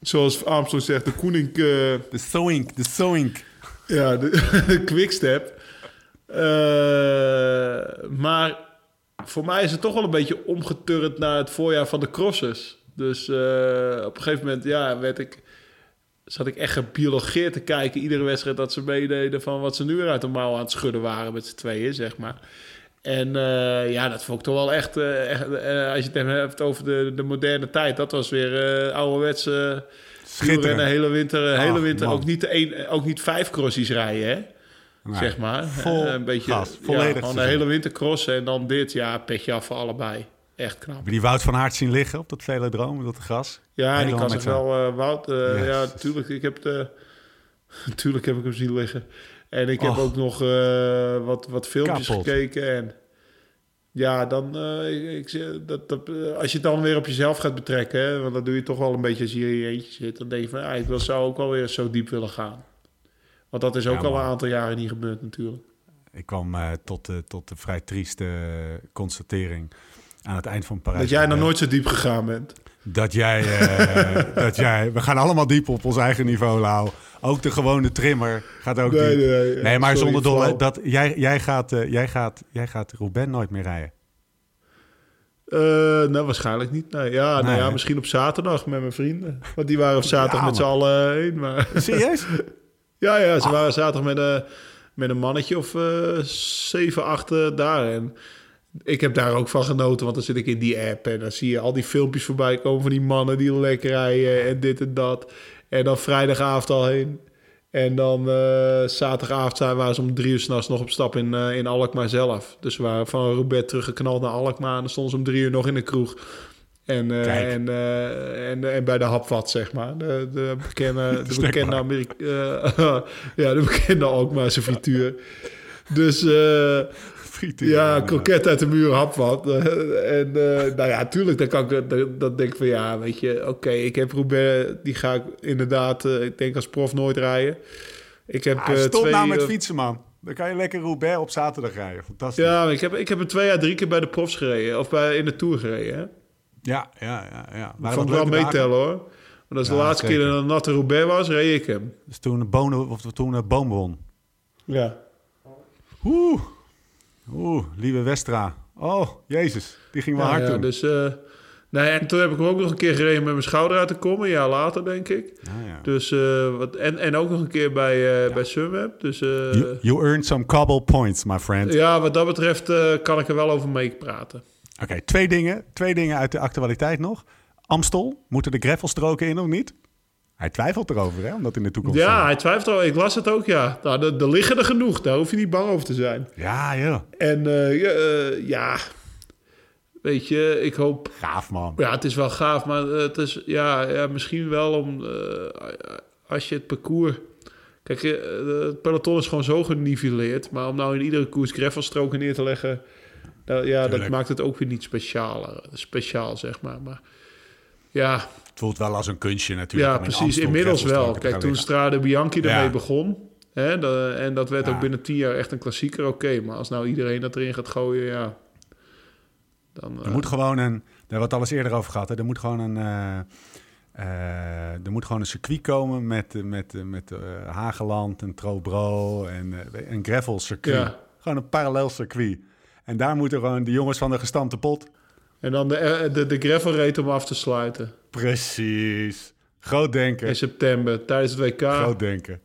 zoals Armstrong zegt. De koning... De sewing, de sewing. Ja, de, de quickstep. Maar voor mij is het toch wel een beetje omgeturnd naar het voorjaar van de crosses. Dus eh, op een gegeven moment ja, werd ik, zat ik echt gebiologeerd te kijken. Iedere wedstrijd dat ze meededen van wat ze nu weer uit de mouw aan het schudden waren met z'n tweeën, zeg maar. En eh, ja, dat vond ik toch wel echt... eh, echt als je het hebt over de, de moderne tijd... dat was weer ouderwetse. Schitterend. hele winter, hele winter ook, niet de een, ook niet vijf crossies rijden, hè? Nee. zeg maar. Vol Eh, een beetje, gas, ja, volledig gewoon de hele winter crossen en dan dit. Ja, petje af voor allebei. Echt knap. Heb je die Wout van Aert zien liggen op dat velodroom, dat gras? Ja, die Helemaal kan zo'n- wel, eh Wout. Yes. Ja, natuurlijk. Ik heb de, natuurlijk heb ik hem zien liggen. En ik heb ook nog wat, wat filmpjes Kapot. gekeken. En ja, dan, ik, ik, dat, dat, als je het dan weer op jezelf gaat betrekken, hè, want dat doe je toch wel een beetje als je hier in je eentje zit, dan denk je van, ja, ik wil, zou ook wel weer zo diep willen gaan. Want dat is ook Ja, al een aantal jaren niet gebeurd natuurlijk. Ik kwam eh, tot, de, tot de vrij trieste eh, constatering aan het eind van Parijs. Dat jij nog nooit zo diep gegaan bent. Dat jij, eh, dat jij... We gaan allemaal diep op ons eigen niveau, Lau. Ook de gewone trimmer gaat ook Nee, diep. nee, Nee, maar sorry, zonder dolle, dat, jij, jij, gaat, eh, jij, gaat, jij gaat Roubaix nooit meer rijden. Eh, nou, waarschijnlijk niet. Nee, ja, nou Nee, ja, misschien op zaterdag met mijn vrienden. Want die waren op zaterdag Ja, met z'n allen heen. Maar Serieus? ja, ja, ze waren zaterdag met, een met een mannetje of eh zeven, acht eh, daar. En ik heb daar ook van genoten, want dan zit ik in die app... en dan zie je al die filmpjes voorbij komen van die mannen die lekker rijden... en dit en dat. En dan vrijdagavond al heen. En dan eh, zaterdagavond waren ze om drie uur s'nachts nog op stap in, eh, in Alkmaar zelf. Dus we waren van Roubaix teruggeknald naar Alkmaar... en dan stonden ze om drie uur nog in de kroeg... En, eh, en, eh, en, en bij de hapvat, zeg maar. De, de bekende, de bekende Amerika eh, ja, de bekende Alkmaarse frituur. Dus eh, Frituur, ja, kroket uit de muur, hapvat. Eh, en eh, nou ja, tuurlijk, dan kan ik dat, dat denk ik van ja, weet je, oké, ik heb Roubaix, die ga ik inderdaad, eh, ik denk als prof nooit rijden. Ik heb Ah, eh, stop twee, nou met eh, fietsen, man. Dan kan je lekker Roubaix op zaterdag rijden. Fantastisch. Ja, ik heb, ik heb er twee à drie keer bij de profs gereden, of bij, in de Tour gereden. Hè? Ja, ja, ja. ja. Dat Waren vond ik wel meetellen hoor. Want als de laatste zeker. keer dat een natte Roubaix was, reed ik hem. Dus toen de bonen, of toen de boom won. Ja. Oeh. Oeh, lieve Westra. Oh, jezus. Die ging wel Ja, hard ja, toen. dus, eh, nee, en toen heb ik hem ook nog een keer gereden met mijn schouder uit te komen. Een jaar later, denk ik. Ja, ja. Dus, eh, wat, en, en ook nog een keer bij, eh bij Sunweb. Dus you, you earned some cobble points, my friend. ja, wat dat betreft kan ik er wel over meepraten. Oké, twee dingen. Twee dingen uit de actualiteit nog. Amstel, moeten de gravelstroken in of niet? Hij twijfelt erover, hè, omdat in de toekomst... Ja, hij twijfelt al. Ik las het ook, ja. Nou, er, er liggen er genoeg. Daar hoef je niet bang over te zijn. Ja, joh. En eh, ja, eh, ja, weet je, ik hoop... Gaaf, man. Ja, het is wel gaaf, maar het is ja, ja misschien wel om... eh, als je het parcours... Kijk, eh, het peloton is gewoon zo geniveleerd. Maar om nou in iedere koers gravelstroken neer te leggen... ja, dat maakt het ook weer niet speciaal, speciaal, zeg maar. Maar ja, Het voelt wel als een kunstje natuurlijk. ja in precies. Amstel Inmiddels wel. Kijk, toen. Strade Bianchi ermee Ja. begon... Hè, en dat werd Ja. ook binnen tien jaar echt een klassieker, oké. maar als nou iedereen dat erin gaat gooien, ja... Dan, Er eh, moet gewoon een... Daar hebben we het al eens eerder over gehad. Hè? Er moet gewoon een... eh, er moet gewoon een circuit komen met, met, met Hageland en Trobro en een gravel circuit. Ja. Gewoon een parallel circuit. En daar moeten gewoon de jongens van de gestampte pot... En dan de, eh, de, de gravel rate om af te sluiten. Precies. Groot denken. In september tijdens het WK. Groot denken.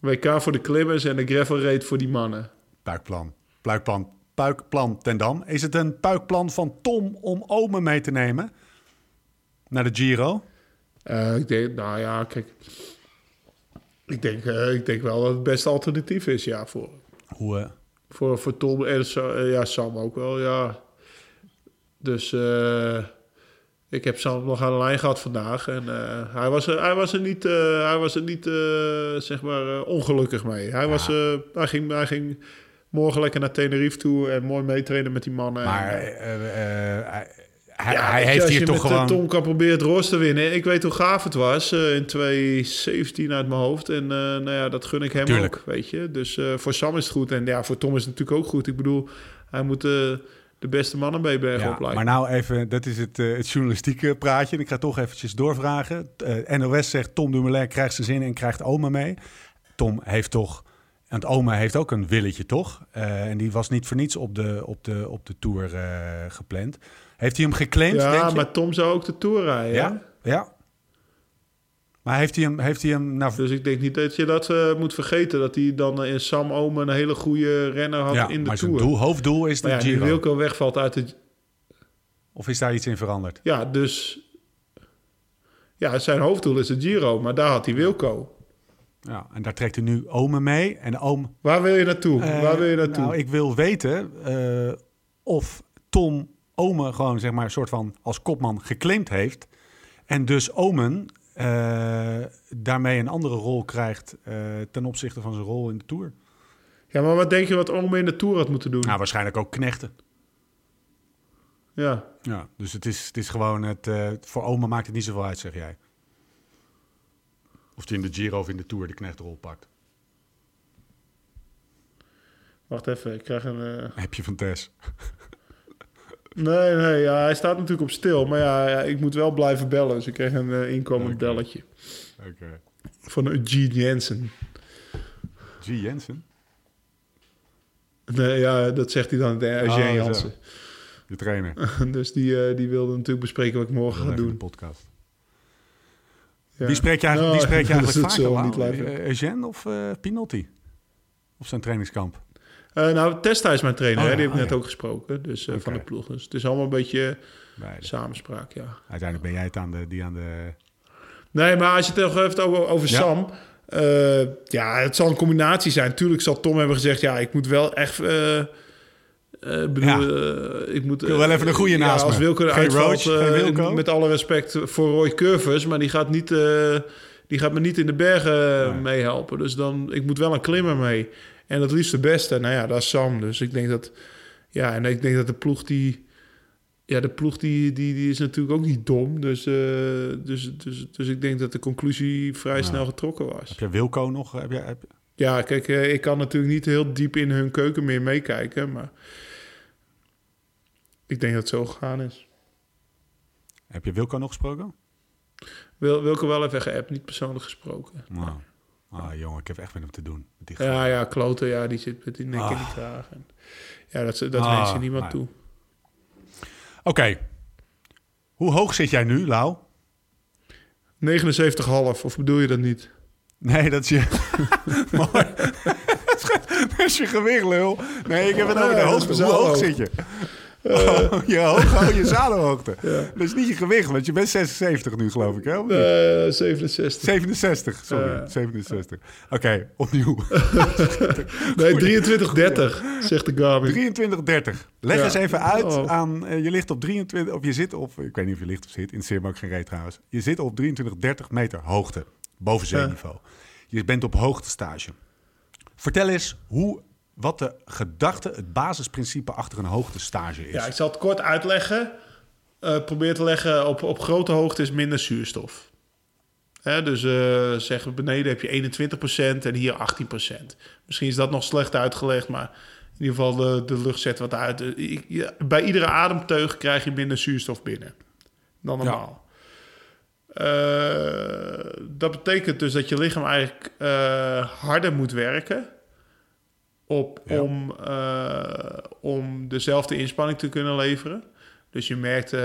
WK voor de klimmers en de gravel rate voor die mannen. Puikplan. Puikplan. Puikplan ten Dam. Is het een puikplan van Tom om Ome mee te nemen? Naar de Giro? Eh, ik denk, nou ja, kijk. Ik denk, eh, ik denk wel dat het het beste alternatief is, ja, voor, Hoe, eh, voor, voor Tom en eh, ja, Sam ook wel, ja. Dus eh, ik heb Sam nog aan de lijn gehad vandaag. En eh, hij, was er, hij was er niet, hij was er niet zeg maar, ongelukkig mee. Hij, was, hij, ging, hij ging morgen lekker naar Tenerife toe en mooi meetrainen met die mannen. maar En, hij, hij- Ja, heeft als hier je toch met, eh, gewoon... Tom kan proberen het roos te winnen. Ik weet hoe gaaf het was eh, in 2017 uit mijn hoofd. En eh, nou ja, dat gun ik hem Tuurlijk. ook, weet je. Dus voor Sam is het goed. En ja, voor Tom is het natuurlijk ook goed. Ik bedoel, hij moet de beste mannen bij Bergen Ja, maar nou even, dat is het, eh, het journalistieke praatje. En ik ga toch eventjes doorvragen. NOS zegt Tom Dumoulin krijgt zijn zin en krijgt oma mee. Tom heeft toch... Want oma heeft ook een willetje, toch? En die was niet voor niets op de, op de, op de Tour gepland. Heeft hij hem geclaimd, ja, denk je? maar Tom zou ook de Tour rijden. Ja, ja. Maar heeft hij hem, heeft hij hem naar... Dus ik denk niet dat je dat eh, moet vergeten. Dat hij dan in Sam Omen een hele goede renner had ja, in de maar Tour. doel, hoofddoel is de maar ja, Giro. Wilco wegvalt uit de... Of is daar iets in veranderd? Ja, dus... Ja, zijn hoofddoel is de Giro. Maar daar had hij Wilco. Ja, en daar trekt hij nu Ome mee. En Oom... Waar wil je naartoe? Eh, Waar wil je naartoe? Nou, ik wil weten eh, of Tom Ome gewoon zeg maar een soort van als kopman geclaimd heeft. En dus Omen eh, daarmee een andere rol krijgt eh, ten opzichte van zijn rol in de Tour. Ja, maar wat denk je wat Ome in de Tour had moeten doen? Nou, waarschijnlijk ook knechten. Ja. Ja, dus het is, het is gewoon het... eh, voor Ome maakt het niet zoveel uit, zeg jij. Of hij in de Giro of in de Tour de knechtrol pakt. Wacht even, ik krijg een... Heb je van Tess. Nee, nee, ja, hij staat natuurlijk op stil. Maar ja, ja, ik moet wel blijven bellen. Dus ik kreeg een eh, inkomend belletje. Oké. Van Eugene Jensen. G. Jensen, Nee, ja, dat zegt hij dan, de Oh, zo. Jansen. de trainer. Dus die, eh, die wilde natuurlijk bespreken wat ik morgen ga Even de doen. podcast. Ja. Wie spreek je eigenlijk, wie Nou, spreek je eigenlijk vaker? zo Lau? niet live. Eh, Eugène of eh, Pinotti? Op zijn trainingskamp? Eh, nou, Testa is mijn trainer, Oh, hè, die heb ik oh, net ja. ook gesproken. Dus eh, van de ploeg. Dus het is allemaal een beetje Beide. samenspraak, ja. Uiteindelijk ben jij het aan de, die aan de... Nee, maar als je het over, over Ja. Sam. eh, ja, het zal een combinatie zijn. Tuurlijk zal Tom hebben gezegd... ja, ik moet wel echt... eh, eh, bedoel, eh, ik moet wil wel even een goeie ja, naast als. Wilco Geen eruit valt, Roach, geen eh, Wilco. met alle respect voor Roy Curvers... maar die gaat, niet, eh, die gaat me niet in de bergen meehelpen. Dus dan, ik moet wel een klimmer mee. En dat liefst de beste. Nou ja, dat is Sam. Dus ik denk dat... Ja, en ik denk dat de ploeg die... Ja, de ploeg die, die, die is natuurlijk ook niet dom. Dus, eh, dus, dus, dus ik denk dat de conclusie vrij snel getrokken was. Heb je Wilco nog? Heb je, heb, Ja, kijk, eh, ik kan natuurlijk niet heel diep in hun keuken meer meekijken. Maar ik denk dat het zo gegaan is. heb je Wilco nog gesproken? Wil, Wilco wel even geappt, niet persoonlijk gesproken. Nou, ah, jongen, ik heb echt met hem te doen. Met die Ja, ja, kloten, ja, die zit met die nek in die Ah. kraag. Ja, dat, dat Ah, je niemand maar- toe. Oké. Hoe hoog zit jij nu, Lau? 79,5, of bedoel je dat niet? Nee, dat is je... Mooi. dat is je gewicht, lul. Nee, ik heb het over de hoogte. Hoe hoog zit je? Oh, je, hoog, je zadelhoogte. Dat is niet je gewicht, want je bent 76 nu, geloof ik. Hè? Eh, 67. 67, sorry. Eh. 67. Oké, opnieuw. Nee, 23, 30, zegt de Garmin. 23, 30. Leg Ja. eens even uit Oh. aan... eh, je ligt op 23... Of je zit op... Ik weet niet of je ligt of zit. Me ook geen reet trouwens. Je zit op 23, 30 meter hoogte. Boven zeeniveau. Je bent op hoogtestage. Vertel eens hoe... Wat de gedachte, het basisprincipe achter een hoogtestage is. Ja, ik zal het kort uitleggen. Eh, probeer te leggen, op, op grote hoogte is minder zuurstof. Hè, dus eh zeggen we beneden heb je 21% en hier 18%. Misschien is dat nog slecht uitgelegd, maar in ieder geval de, de lucht zet wat uit. Eh, je- bij iedere ademteug krijg je minder zuurstof binnen dan normaal. Dat betekent dus dat je lichaam eigenlijk harder moet werken op, Ja. om, eh, om dezelfde inspanning te kunnen leveren. Dus je merkt eh,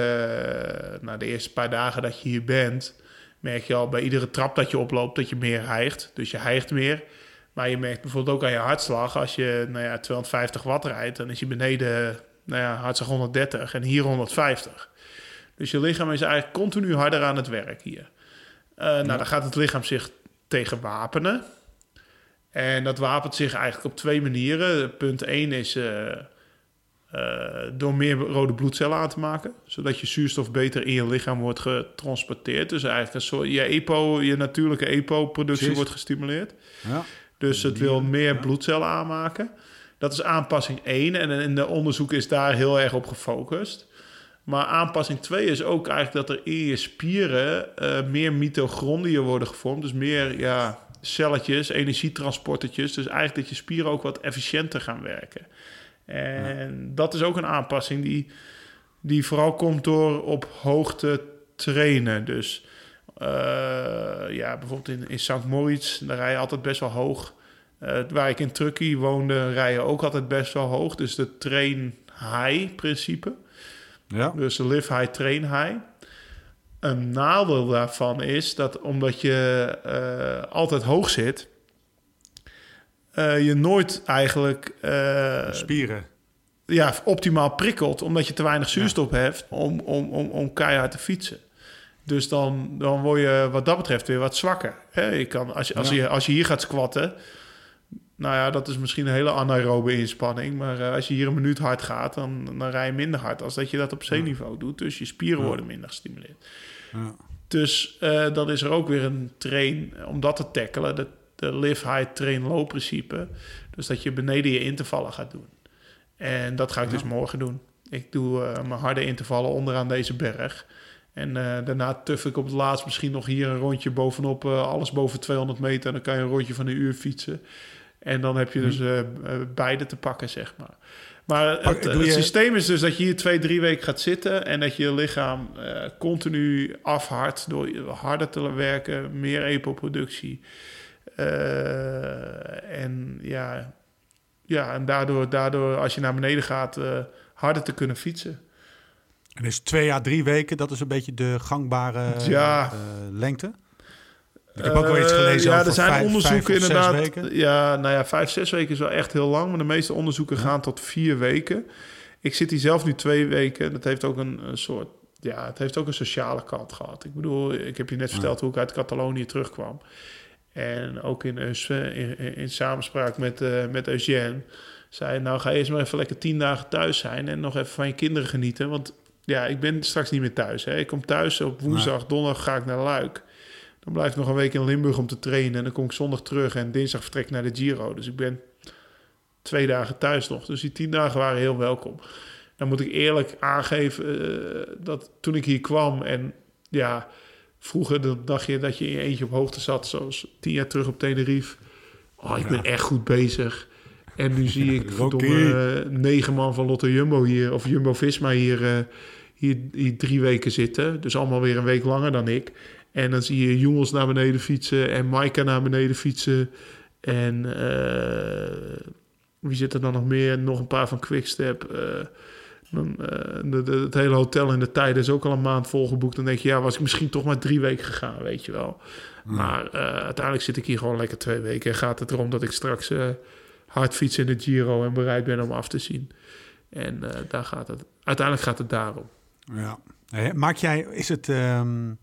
na de eerste paar dagen dat je hier bent, merk je al bij iedere trap dat je oploopt dat je meer hijgt. Dus je hijgt meer. Maar je merkt bijvoorbeeld ook aan je hartslag, als je nou ja, 250 watt rijdt, dan is je beneden nou ja, hartslag 130 en hier 150. Dus je lichaam is eigenlijk continu harder aan het werk hier. Eh, nou, dan gaat het lichaam zich tegen wapenen. En dat wapent zich eigenlijk op twee manieren. Punt 1 is eh, eh, door meer rode bloedcellen aan te maken, zodat je zuurstof beter in je lichaam wordt getransporteerd. Dus eigenlijk een soort je EPO, je natuurlijke EPO-productie wordt gestimuleerd. Ja. Dus het wil meer ja. bloedcellen aanmaken. Dat is aanpassing 1 en in de onderzoek is daar heel erg op gefocust. Maar aanpassing 2 is ook eigenlijk dat er in je spieren eh, meer mitochondriën worden gevormd. Dus meer ja, celletjes, energietransportertjes. Dus eigenlijk dat je spieren ook wat efficiënter gaan werken. En dat is ook een aanpassing die, die vooral komt door op hoogte trainen. Dus eh, ja, bijvoorbeeld in, in St. Moritz, daar rij je altijd best wel hoog. Eh, waar ik in Truckee woonde, rij je ook altijd best wel hoog. Dus de train high principe. Ja. Dus de live high, train high. Een nadeel daarvan is dat omdat je eh, altijd hoog zit, eh, je nooit eigenlijk eh, Spieren. ja, optimaal prikkelt, omdat je te weinig zuurstof hebt om, om, om, om keihard te fietsen. Dus dan, dan word je wat dat betreft weer wat zwakker. Hè? Je kan, als, je, als, Ja. je, als je hier gaat squatten, nou ja, dat is misschien een hele anaerobe inspanning. Maar als je hier een minuut hard gaat, dan, dan rij je minder hard als dat je dat op zeeniveau doet. Dus je spieren worden minder gestimuleerd. Ja. Dus eh, dan is er ook weer een train om dat te tackelen. De, de live high, train low principe. Dus dat je beneden je intervallen gaat doen. En dat ga ik Ja. dus morgen doen. Ik doe eh, mijn harde intervallen onderaan deze berg. En eh, daarna tuf ik op het laatst misschien nog hier een rondje bovenop. alles boven 200 meter. En dan kan je een rondje van een uur fietsen. En dan heb je dus eh, eh, beide te pakken, zeg maar. Maar het, je- systeem is dus dat je hier twee, drie weken gaat zitten... en dat je lichaam eh, continu afhardt door harder te werken, meer EPO-productie. Eh, en ja, ja en daardoor, daardoor als je naar beneden gaat, eh, harder te kunnen fietsen. En is twee à drie weken, dat is een beetje de gangbare Ja. lengte? Ik heb ook wel iets Eh, gelezen ja, over er zijn vijf- onderzoeken vijf inderdaad. Ja, nou ja, vijf, zes weken is wel echt heel lang. Maar de meeste onderzoeken gaan tot vier weken. Ik zit hier zelf nu twee weken. Dat heeft ook een, een soort... Ja, het heeft ook een sociale kant gehad. Ik bedoel, ik heb je net verteld hoe ik uit Catalonië terugkwam. En ook in, Eus- in, in, in samenspraak met, eh met Eugène... zei nou ga eerst maar even lekker tien dagen thuis zijn... en nog even van je kinderen genieten. Want ja, ik ben straks niet meer thuis. Hè. Ik kom thuis op woensdag, donderdag ga ik naar Luik. Dan blijf ik nog een week in Limburg om te trainen. En dan kom ik zondag terug en dinsdag vertrek ik naar de Giro. Dus ik ben twee dagen thuis nog. Dus die tien dagen waren heel welkom. Dan moet ik eerlijk aangeven eh, dat toen ik hier kwam en ja, vroeger dan dacht je dat je in je eentje op hoogte zat, zoals tien jaar terug op Tenerife. Oh, ik ben echt goed bezig. En nu zie ik verdomme, eh, negen man van Lotto Jumbo hier, of Jumbo Visma hier, eh, hier, hier drie weken zitten. Dus allemaal weer een week langer dan ik. En dan zie je jongens naar beneden fietsen en Maika naar beneden fietsen. En eh, wie zit er dan nog meer? Nog een paar van Quickstep. eh dan, eh, de, de- het hele hotel in de tijden is ook al een maand volgeboekt. Dan denk je, ja, was ik misschien toch maar drie weken gegaan, weet je wel. Maar uiteindelijk zit ik hier gewoon lekker twee weken. En gaat het erom dat ik straks hard fiets in de Giro en bereid ben om af te zien. En daar gaat het uiteindelijk gaat het daarom. Ja. Maak jij, is het, ehm,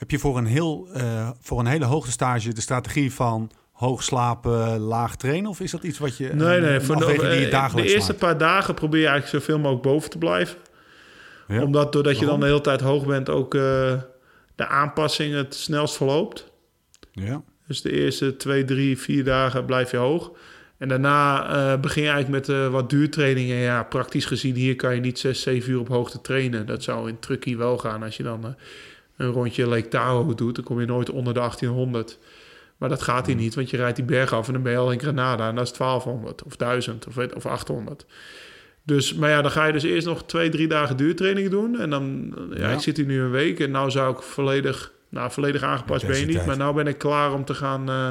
heb je voor een, heel, eh, voor een hele hoogtestage de strategie van hoog slapen, laag trainen? Of is dat iets wat je, Nee, een- nee. Voor de, afweging die je eh, de eerste maakt? paar dagen probeer je eigenlijk zoveel mogelijk boven te blijven. Ja. Omdat doordat je dan de hele tijd hoog bent, ook eh, de aanpassing het snelst verloopt. Ja. Dus de eerste twee, drie, vier dagen blijf je hoog. En daarna eh, begin je eigenlijk met eh, wat duurtrainingen. Ja, praktisch gezien, hier kan je niet zes, zeven uur op hoogte trainen. Dat zou in Truckee wel gaan als je dan eh, een rondje Lake Tahoe doet. Dan kom je nooit onder de 1800. Maar dat gaat hier niet, want je rijdt die berg af en dan ben je al in Granada. En dat is 1200 of 1000 of, weet- of 800. Dus, maar ja, dan ga je dus eerst nog twee, drie dagen duurtraining doen. En dan, ja, Ja. ik zit hier nu een week en nou zou ik volledig, nou volledig aangepast ben je niet. Maar nou ben ik klaar om te gaan, eh,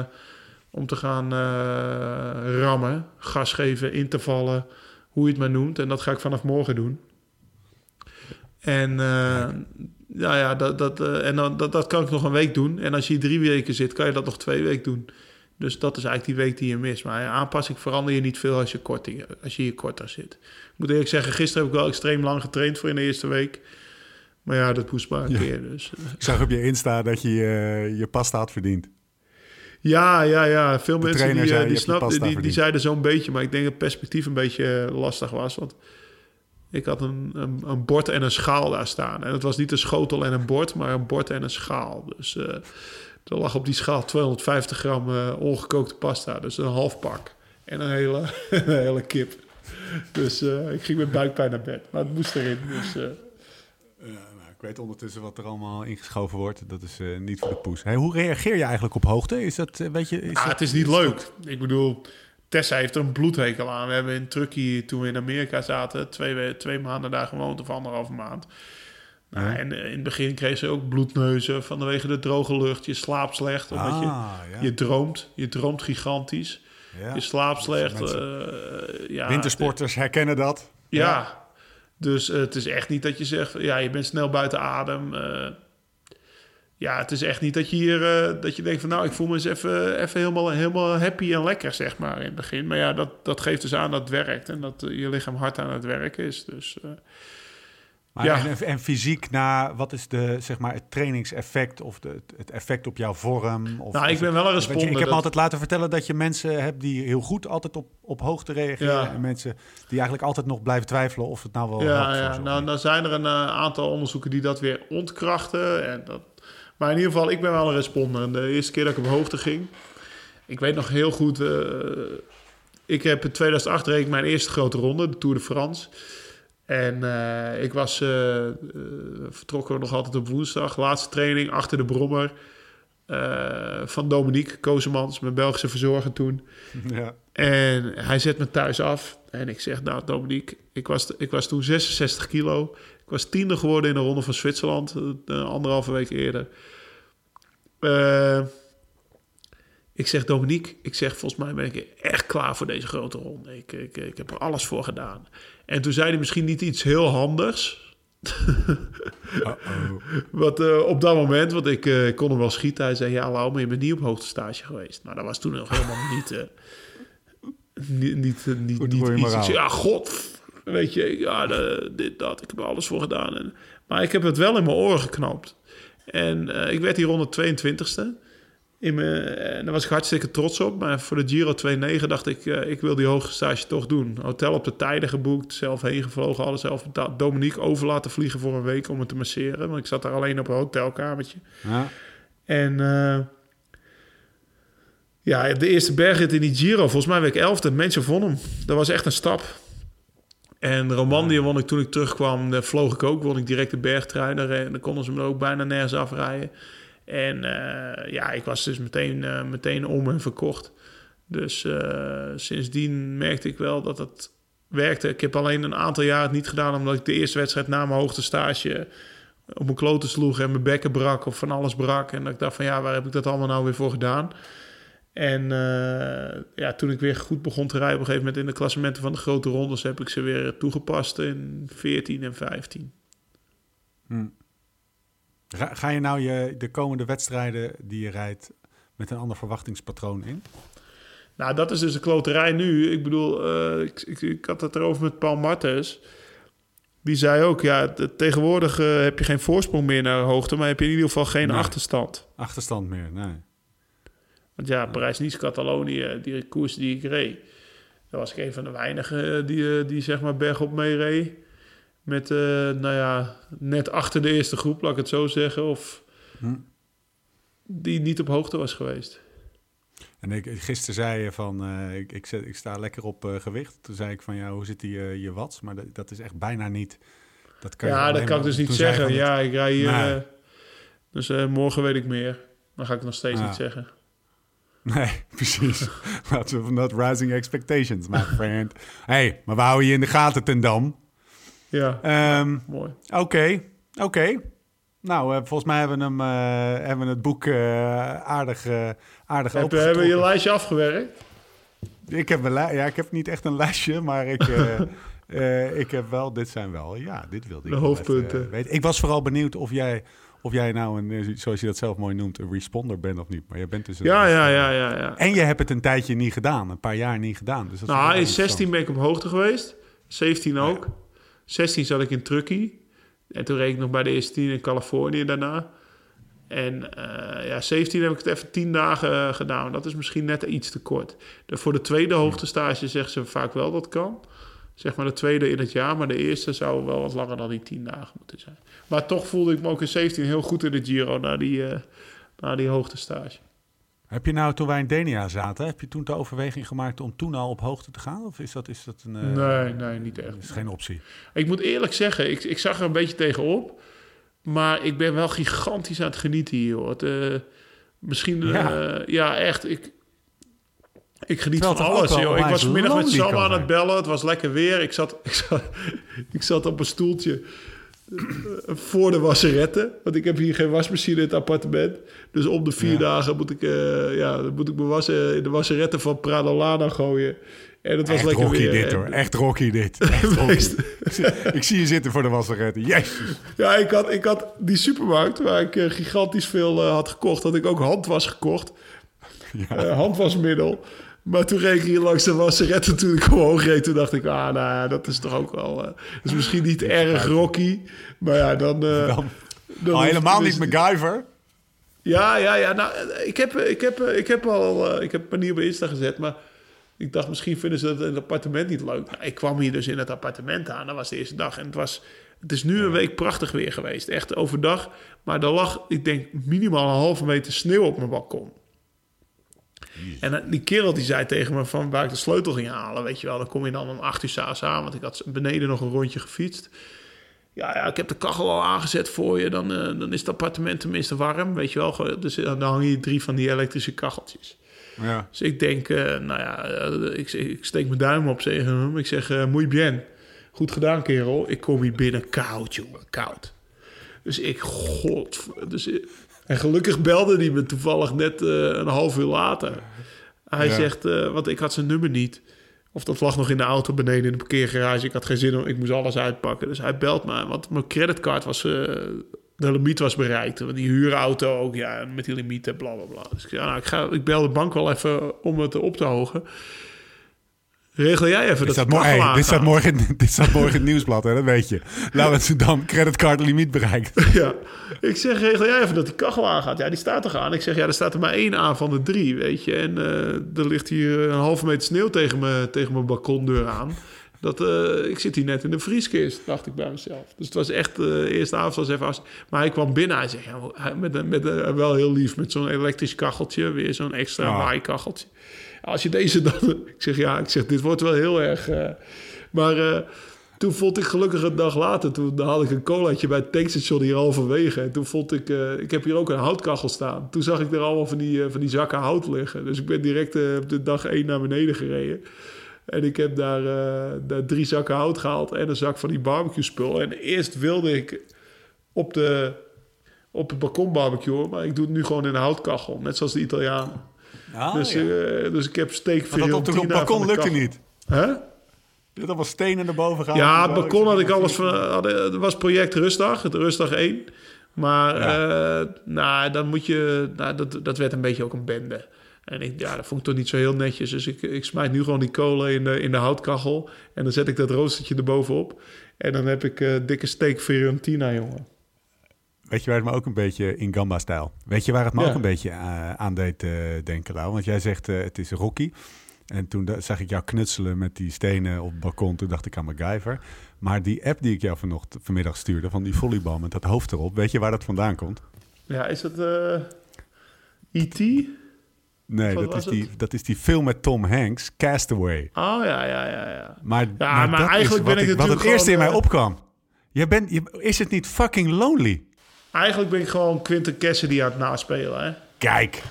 om te gaan eh, rammen, gas geven, intervallen, hoe je het maar noemt. En dat ga ik vanaf morgen doen. En eh, ja, ja, dat, dat, eh, en dan, dat, dat kan ik nog een week doen. En als je drie weken zit, kan je dat nog twee weken doen. Dus dat is eigenlijk die week die je mist. Maar ja, aanpassing verander je niet veel als je, korting, als je hier korter zit. Ik moet eerlijk zeggen, gisteren heb ik wel extreem lang getraind voor in de eerste week. Maar ja, dat moest maar een Ja. keer. Dus, eh. Ik zag op je Insta dat je eh, je pasta had verdiend. Ja, ja, ja. Veel De mensen die, zei, die, snapten, die, die zeiden zo'n beetje, maar ik denk dat het perspectief een beetje lastig was. Want ik had een, een, een bord en een schaal daar staan. En het was niet een schotel en een bord, maar een bord en een schaal. Dus eh, er lag op die schaal 250 gram eh, ongekookte pasta. Dus een half pak. En een hele, een hele kip. Dus eh, ik ging met buikpijn naar bed. Maar het moest erin. Dus, nou, ik weet ondertussen wat er allemaal ingeschoven wordt. Dat is niet voor de poes. Hey, hoe reageer je eigenlijk op hoogte? Is dat, weet je... Is Ah, dat- het is niet leuk. Ik bedoel, Tessa heeft er een bloedhekel aan. We hebben in Truckee, toen we in Amerika zaten, twee, we- twee maanden daar gewoond of anderhalve maand. Nou, Ja. En eh, in het begin kreeg ze ook bloedneuzen vanwege de droge lucht. Je slaapt slecht, omdat je, Ah, ja. je droomt. Je droomt gigantisch. ja. Je slaapt slecht. Eh, ja, Wintersporters herkennen dat. ja. Dus eh, het is echt niet dat je zegt, ja, je bent snel buiten adem. eh. Ja, het is echt niet dat je hier, eh, dat je denkt van, nou, ik voel me eens even, even helemaal, helemaal happy en lekker, zeg maar, in het begin. Maar ja, dat, dat geeft dus aan dat het werkt en dat eh, je lichaam hard aan het werken is. Dus eh, Maar Ja. en, en fysiek naar, wat is de, zeg maar, het trainingseffect of de, het effect op jouw vorm? Of, nou, ik ben het- wel een je, responder. ik heb dat- altijd laten vertellen dat je mensen hebt die heel goed altijd op, op hoogte reageren. Ja. En mensen die eigenlijk altijd nog blijven twijfelen of het nou wel Ja, ja. Nou, nou zijn er een aantal onderzoeken die dat weer ontkrachten. En dat... Maar in ieder geval, ik ben wel een responder. De eerste keer dat ik op hoogte ging, ik weet nog heel goed. eh, ik heb in 2008 reed ik mijn eerste grote ronde, de Tour de France. En eh, ik was eh, vertrokken nog altijd op woensdag. Laatste training achter de brommer van Dominique Kozemans, mijn Belgische verzorger toen. ja. En hij zet me thuis af. En ik zeg, nou Dominique, ik was, ik was toen 66 kilo. Ik was tiende geworden in de Ronde van Zwitserland, eh, anderhalve week eerder. Eh, ik zeg, Dominique, ik zeg, volgens mij ben ik echt klaar voor deze grote ronde. Ik, ik, ik heb er alles voor gedaan. En toen zei hij misschien niet iets heel handigs. Wat eh, op dat moment, want ik kon hem wel schieten. Hij zei, ja Lau, maar je bent niet op hoogtestage geweest. Nou, dat was toen nog helemaal niet... niet, niet, niet, Goed niet iets. Ja, god, weet je, ja, de- dit, dat, ik heb er alles voor gedaan. En, maar ik heb het wel in mijn oren geknapt. En eh, ik werd hier rond de 22e. In mijn, en daar was ik hartstikke trots op. Maar voor de Giro 2.9 dacht ik, eh, ik wil die hoge stage toch doen. Hotel op de tijden geboekt, zelf heen gevlogen, alles zelf betaald. Dominique over laten vliegen voor een week om het te masseren. Want ik zat daar alleen op een hotelkamertje. Ja. En eh, ja, de eerste bergrit in die Giro, volgens mij werd ik elfde. Mensen vonden hem. Dat was echt een stap. En Romandie won ik toen ik terugkwam, daar vloog ik ook. Won ik direct de bergtrui. Daar, eh, dan konden ze me ook bijna nergens afrijden. En eh, ja, ik was dus meteen, eh, meteen om en verkocht. Dus sindsdien merkte ik wel dat het werkte. Ik heb alleen een aantal jaar het niet gedaan... omdat ik de eerste wedstrijd na mijn hoogtestage op mijn kloten sloeg... en mijn bekken brak of van alles brak. En dat ik dacht van ja, waar heb ik dat allemaal nou weer voor gedaan? En eh, ja, toen ik weer goed begon te rijden... op een gegeven moment in de klassementen van de grote rondes... heb ik ze weer toegepast in 14 en 15. Ga, ga je nou je, de komende wedstrijden die je rijdt met een ander verwachtingspatroon in? Nou, dat is dus de kloterij nu. Ik bedoel, eh, ik, ik, ik had het erover met Paul Martens. die zei ook, ja, tegenwoordig eh, heb je geen voorsprong meer naar hoogte, maar heb je in ieder geval geen Nee. achterstand. Achterstand meer, nee. Want ja, Parijs-Nice, Catalonië, die koers die ik reed, daar was ik een van de weinigen eh, die, eh, die zeg maar bergop mee reed. Met, eh, nou ja, net achter de eerste groep, laat ik het zo zeggen. Of Hm. die niet op hoogte was geweest. En ik, gisteren zei je van, ik, ik, ik sta lekker op gewicht. Toen zei ik van, ja, hoe zit die, je watts? Maar dat, dat is echt bijna niet. Dat kan je ja, dat kan ik dus niet zeggen. Ja, ik rij hier... Nee. dus morgen weet ik meer. Dan ga ik nog steeds Ja. niet zeggen. Nee, precies. Laten we not rising expectations, my friend. hey, maar we houden je in de gaten, ten Dam. Ja, Ehm, mooi. Oké, oké. Nou, eh, volgens mij hebben we, hem, eh, hebben we het boek eh, aardig, aardig Heb, hebben we je lijstje afgewerkt? Ik heb, een ja, ik heb niet echt een lijstje, maar ik, ik heb wel, dit zijn wel, ja, dit wilde ik De hoofdpunten. even. Ik was vooral benieuwd of jij, of jij nou, een, eh, zoals je dat zelf mooi noemt, een responder bent of niet. Maar jij bent dus een Ja, ja, ja, ja. ja. En je hebt het een tijdje niet gedaan, een paar jaar niet gedaan. Dus dat Nou, in interessant. 16 ben ik op hoogte geweest. 17 ook. 16 zat ik in Truckee. En toen reed ik nog bij de eerste 10 in Californië daarna. En eh, ja, 17 heb ik het even 10 dagen eh, gedaan. Dat is misschien net iets te kort. De, voor de tweede hoogtestage zeggen ze vaak wel dat kan. Zeg maar de tweede in het jaar. Maar de eerste zou wel wat langer dan die 10 dagen moeten zijn. Maar toch voelde ik me ook in 17 heel goed in de Giro na die, eh na die hoogtestage. Heb je nou, toen wij in Denia zaten, heb je toen de overweging gemaakt om toen al op hoogte te gaan? Of is dat, is dat een... eh, nee, nee, niet echt. Dat is geen optie. Ik moet eerlijk zeggen, ik, ik zag er een beetje tegenop. Maar ik ben wel gigantisch aan het genieten hier, hoor. Het, eh, misschien, Ja. ja. echt. Ik, ik geniet van alles, joh. Ik was vanmiddag met Sam aan het bellen. Het was lekker weer. Ik zat, ik zat, ik zat op een stoeltje voor de wasseretten. Want ik heb hier geen wasmachine in het appartement. Dus om de vier Ja. dagen moet ik, eh, ja, moet ik mijn wassen in de wasseretten van Pradolana gooien. En het was Echt lekker rocky weer. dit hoor. Echt rocky dit. Echt rocky. ik, zie, ik zie je zitten voor de wasseretten. Jezus. Ja, ik had, ik had die supermarkt waar ik eh, gigantisch veel eh, had gekocht, had ik ook handwas gekocht. Ja. Handwasmiddel. Maar toen reed ik hier langs de wasseretten toen ik omhoog reed. Toen dacht ik, ah, nou ja, dat is toch ook wel... dat is misschien niet erg rocky. Maar ja, dan... eh, Dan, is- helemaal niet MacGyver. Ja, ja, ja. Nou, eh, ik heb, ik heb, ik heb al... ik heb niet op Insta gezet, maar... Ik dacht, misschien vinden ze het appartement niet leuk. Nou, ik kwam hier dus in het appartement aan. Dat was de eerste dag. En het was... Het is nu een week prachtig weer geweest. Echt overdag. Maar er lag, ik denk, minimaal een halve meter sneeuw op mijn balkon. En eh, die kerel die zei tegen me van waar ik de sleutel ging halen, weet je wel. Dan kom je dan om acht uur s'avonds aan, want ik had beneden nog een rondje gefietst. Ja, ja, ik heb de kachel al aangezet voor je. Dan, eh, dan is het appartement tenminste warm, weet je wel. Dus eh, dan hangen hier drie van die elektrische kacheltjes. Ja. Dus ik denk, nou ja, ik, ik steek mijn duim op tegen hem. Ik zeg, muy bien. Goed gedaan, kerel. Ik kom hier binnen koud, jongen, koud. Dus ik, god... Dus, en gelukkig belde hij me toevallig net eh, een half uur later. Hij Ja. zegt, eh, want ik had zijn nummer niet. Of dat lag nog in de auto beneden in de parkeergarage. Ik had geen zin om, ik moest alles uitpakken. Dus hij belt me, want mijn creditcard was... eh, de limiet was bereikt. Want die huurauto ook, ja, met die limieten, bla bla bla. Dus ik, zei, nou, ik, ga, ik bel de bank wel even om het op te hogen. Regel jij even Dit dat staat, hey, dit, staat morgen, in- dit staat morgen in het nieuwsblad, hè, dat weet je. Laurens dan creditcard limiet bereikt. Ja, ik zeg, regel jij even dat die kachel aangaat. Ja, die staat toch aan? Ik zeg, ja, er staat er maar één aan van de drie, weet je. En eh, er ligt hier een halve meter sneeuw tegen, me, tegen mijn balkondeur aan. Dat, eh, ik zit hier net in de vrieskist, dacht ik bij mezelf. Dus het was echt, eh, de eerste avond was even af. Maar hij kwam binnen, hij zei, ja, met, met, een- wel heel lief, met zo'n elektrisch kacheltje. Weer zo'n extra Ah. waaikacheltje. Als je deze dan... Ik zeg, ja, ik zeg, dit wordt wel heel erg... eh, maar... eh, toen vond ik gelukkig een dag later, toen had ik een colaatje bij het tankstation hier halverwege. En toen vond ik, eh, ik heb hier ook een houtkachel staan. Toen zag ik er allemaal van die, van die zakken hout liggen. Dus ik ben direct op de dag één naar beneden gereden. En ik heb daar, daar drie zakken hout gehaald en een zak van die barbecue spul. En eerst wilde ik op de, op het balkon barbecue, maar ik doe het nu gewoon in een houtkachel. Net zoals de Italianen. Ah, dus, ja. eh, dus ik heb steek Want dat op het balkon lukte niet. Hè? Je had allemaal stenen erboven gehaald. Ja, en het balkon had ik alles van. had- Het was project Rustdag, het Rustdag 1. Maar Ja. eh, nou, dan moet je. Nou, dat, dat werd een beetje ook een bende. En ik, ja, dat vond ik toch niet zo heel netjes. Dus ik, ik smijt nu gewoon die kolen in de, in de houtkachel. En dan zet ik dat roostertje erbovenop. En dan heb ik eh, dikke steak Fiorentina, jongen. Weet je waar het me ook een beetje in Gamba-stijl? Weet je waar het me Ja. ook een beetje eh, aan deed eh, denken, Lau? Want jij zegt eh, het is Rocky. En toen zag ik jou knutselen met die stenen op het balkon. Toen dacht ik aan MacGyver. Maar die app die ik jou vanochtend, vanmiddag stuurde, van die volleybal met dat hoofd erop. Weet je waar dat vandaan komt? Ja, is het eh E.T.? Nee, Wat dat is, die, dat is die film met Tom Hanks, Castaway. Oh, ja, ja, ja, ja. Maar, Ja, maar dat eigenlijk is ben wat ik wat het eerste in mij opkwam. Je bent, je, is het niet fucking lonely? Eigenlijk ben ik gewoon Quinten Cassidy aan het naspelen, hè? Kijk.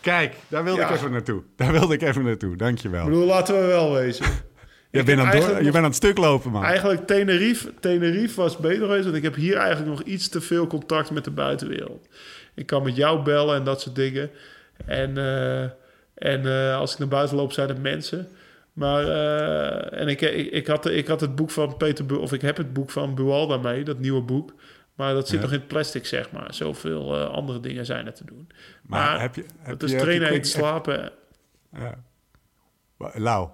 Kijk, daar wilde Ja. ik even naartoe. Daar wilde ik even naartoe. Dankjewel. Ik bedoel, laten we wel wezen. Je bent, aan het door, je bent aan het stuk lopen, man. Eigenlijk Tenerife, Tenerife was beter geweest, want ik heb hier eigenlijk nog iets te veel contact met de buitenwereld. Ik kan met jou bellen en dat soort dingen. En, eh, en eh, als ik naar buiten loop, zijn het mensen. Maar eh, en ik, ik, ik, had, ik had het boek van Peter, Bu- of ik heb het boek van Bualda mee, dat nieuwe boek. Maar dat zit Ja. nog in het plastic, zeg maar. Zoveel eh, andere dingen zijn er te doen. Maar Maar, heb je- heb het je- is trainen, eten, slapen. Ja. Lau,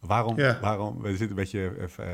waarom, Ja. waarom... We zitten een beetje eh,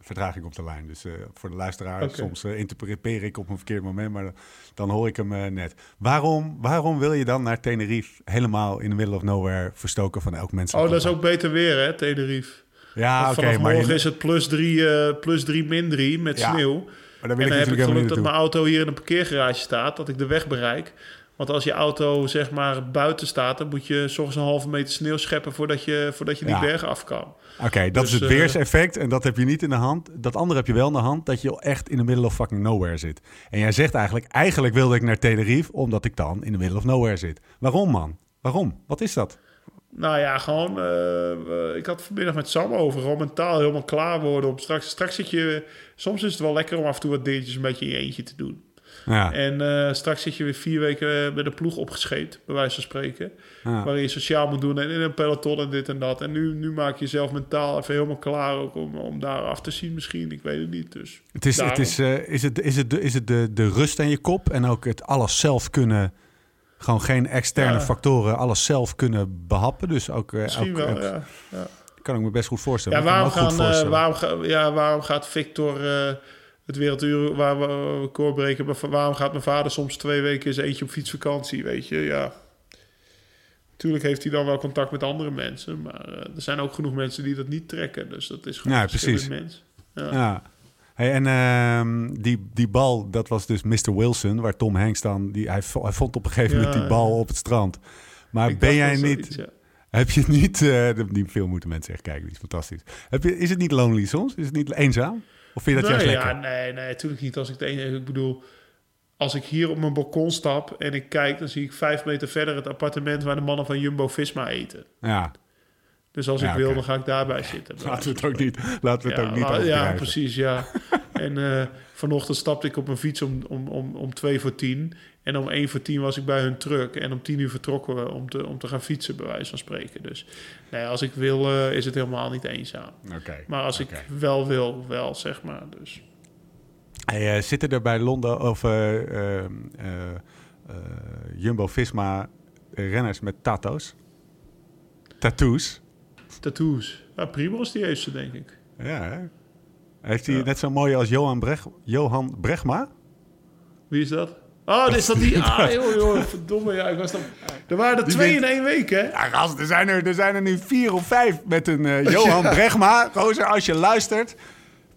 vertraging op de lijn. Dus voor de luisteraar, soms interpreteer ik op een verkeerd moment, maar dan hoor ik hem net. Waarom, waarom wil je dan naar Tenerife helemaal in the middle of nowhere verstoken van elk mens? Oh, dat is ook beter weer, hè, Tenerife. Ja, oké, maar, morgen je- is het plus drie, plus drie min drie met Ja, sneeuw. Maar wil En ik dan heb ik geluk dat mijn auto hier in een parkeergarage staat, dat ik de weg bereik. Want als je auto zeg maar buiten staat, dan moet je soms een halve meter sneeuw scheppen voordat je, voordat je die Ja. berg af kan. Oké, dat Dus, is het eh, weerseffect en dat heb je niet in de hand. Dat andere heb je wel in de hand, dat je echt in the middle of fucking nowhere zit. En jij zegt eigenlijk, eigenlijk wilde ik naar Tenerife, omdat ik dan in the middle of nowhere zit. Waarom man? Waarom? Wat is dat? Nou ja, gewoon. eh, eh, ik had vanmiddag met Sam over. Gewoon mentaal helemaal klaar worden. Om straks, straks zit je. Soms is het wel lekker om af en toe wat dingetjes een beetje in je eentje te doen. Ja, En eh, straks zit je weer vier weken met een ploeg opgescheept, bij wijze van spreken. ja. Waarin je sociaal moet doen en in een peloton en dit en dat. En nu, nu maak je jezelf mentaal even helemaal klaar ook om, om daar af te zien misschien. Ik weet het niet. Dus Het is, het is, is het, is het, de, is het de, de rust in je kop en ook het alles zelf kunnen, gewoon geen externe Ja. factoren, alles zelf kunnen behappen. Dus ook, eh, misschien ook- wel, ook- ja. ja. kan ik me best goed voorstellen. Ja, waarom, gaan, eh, voorstellen. waarom, ga- ja, waarom gaat Victor eh, het werelduur waar we record breken? maar Waarom gaat mijn vader soms twee weken eens eentje op fietsvakantie? Weet je, ja. Tuurlijk heeft hij dan wel contact met andere mensen, maar er zijn ook genoeg mensen die dat niet trekken. Dus dat is gewoon Ja, precies. mens. Ja. Ja. Hey, en ehm, die, die bal, dat was dus Mr. Wilson, waar Tom Hanks dan... Die, hij, hij vond op een gegeven Ja, moment die bal op het strand. Maar ben jij niet... ja. Heb je niet... eh, die film moeten mensen echt kijken, die is fantastisch. Heb je, is het niet lonely soms? Is het niet eenzaam? Of vind je dat nee, juist ja, lekker? nee, nee, natuurlijk niet. Als ik de ene, ik bedoel, als ik hier op mijn balkon stap en ik kijk, dan zie ik vijf meter verder het appartement waar de mannen van Jumbo Visma eten. Ja, Dus als Ja, ik wil, dan ga ik daarbij zitten. laten we het ook niet, laten we het ja, ook niet maar- ja, precies, ja. en eh, vanochtend stapte ik op mijn fiets om, om, om, om twee voor tien. En om één voor tien was ik bij hun truck. En om tien uur vertrokken we om te, om te gaan fietsen, bij wijze van spreken. Dus nee, als ik wil, eh, is het helemaal niet eenzaam. Oké. Maar als ik wel wil, wel, zeg maar. Dus. Hey, eh, zitten er bij Londen of eh, eh, eh, eh, Jumbo-Visma renners met tattoos? Tattoos? Tattoos. Ja, Primos die heeft ze, denk ik. Ja, hè? Heeft hij Ja. net zo mooi als Johan, Breg Johan Bregma? Wie is dat? Oh, is dat die... Ah, joh, joh, verdomme. Ja, ik was dan... Er waren er Die twee bent- in één week, hè? Ja, gast, er zijn er, er zijn er nu vier of vijf met een eh, Johan Bregma. Gozer, als je luistert, Ik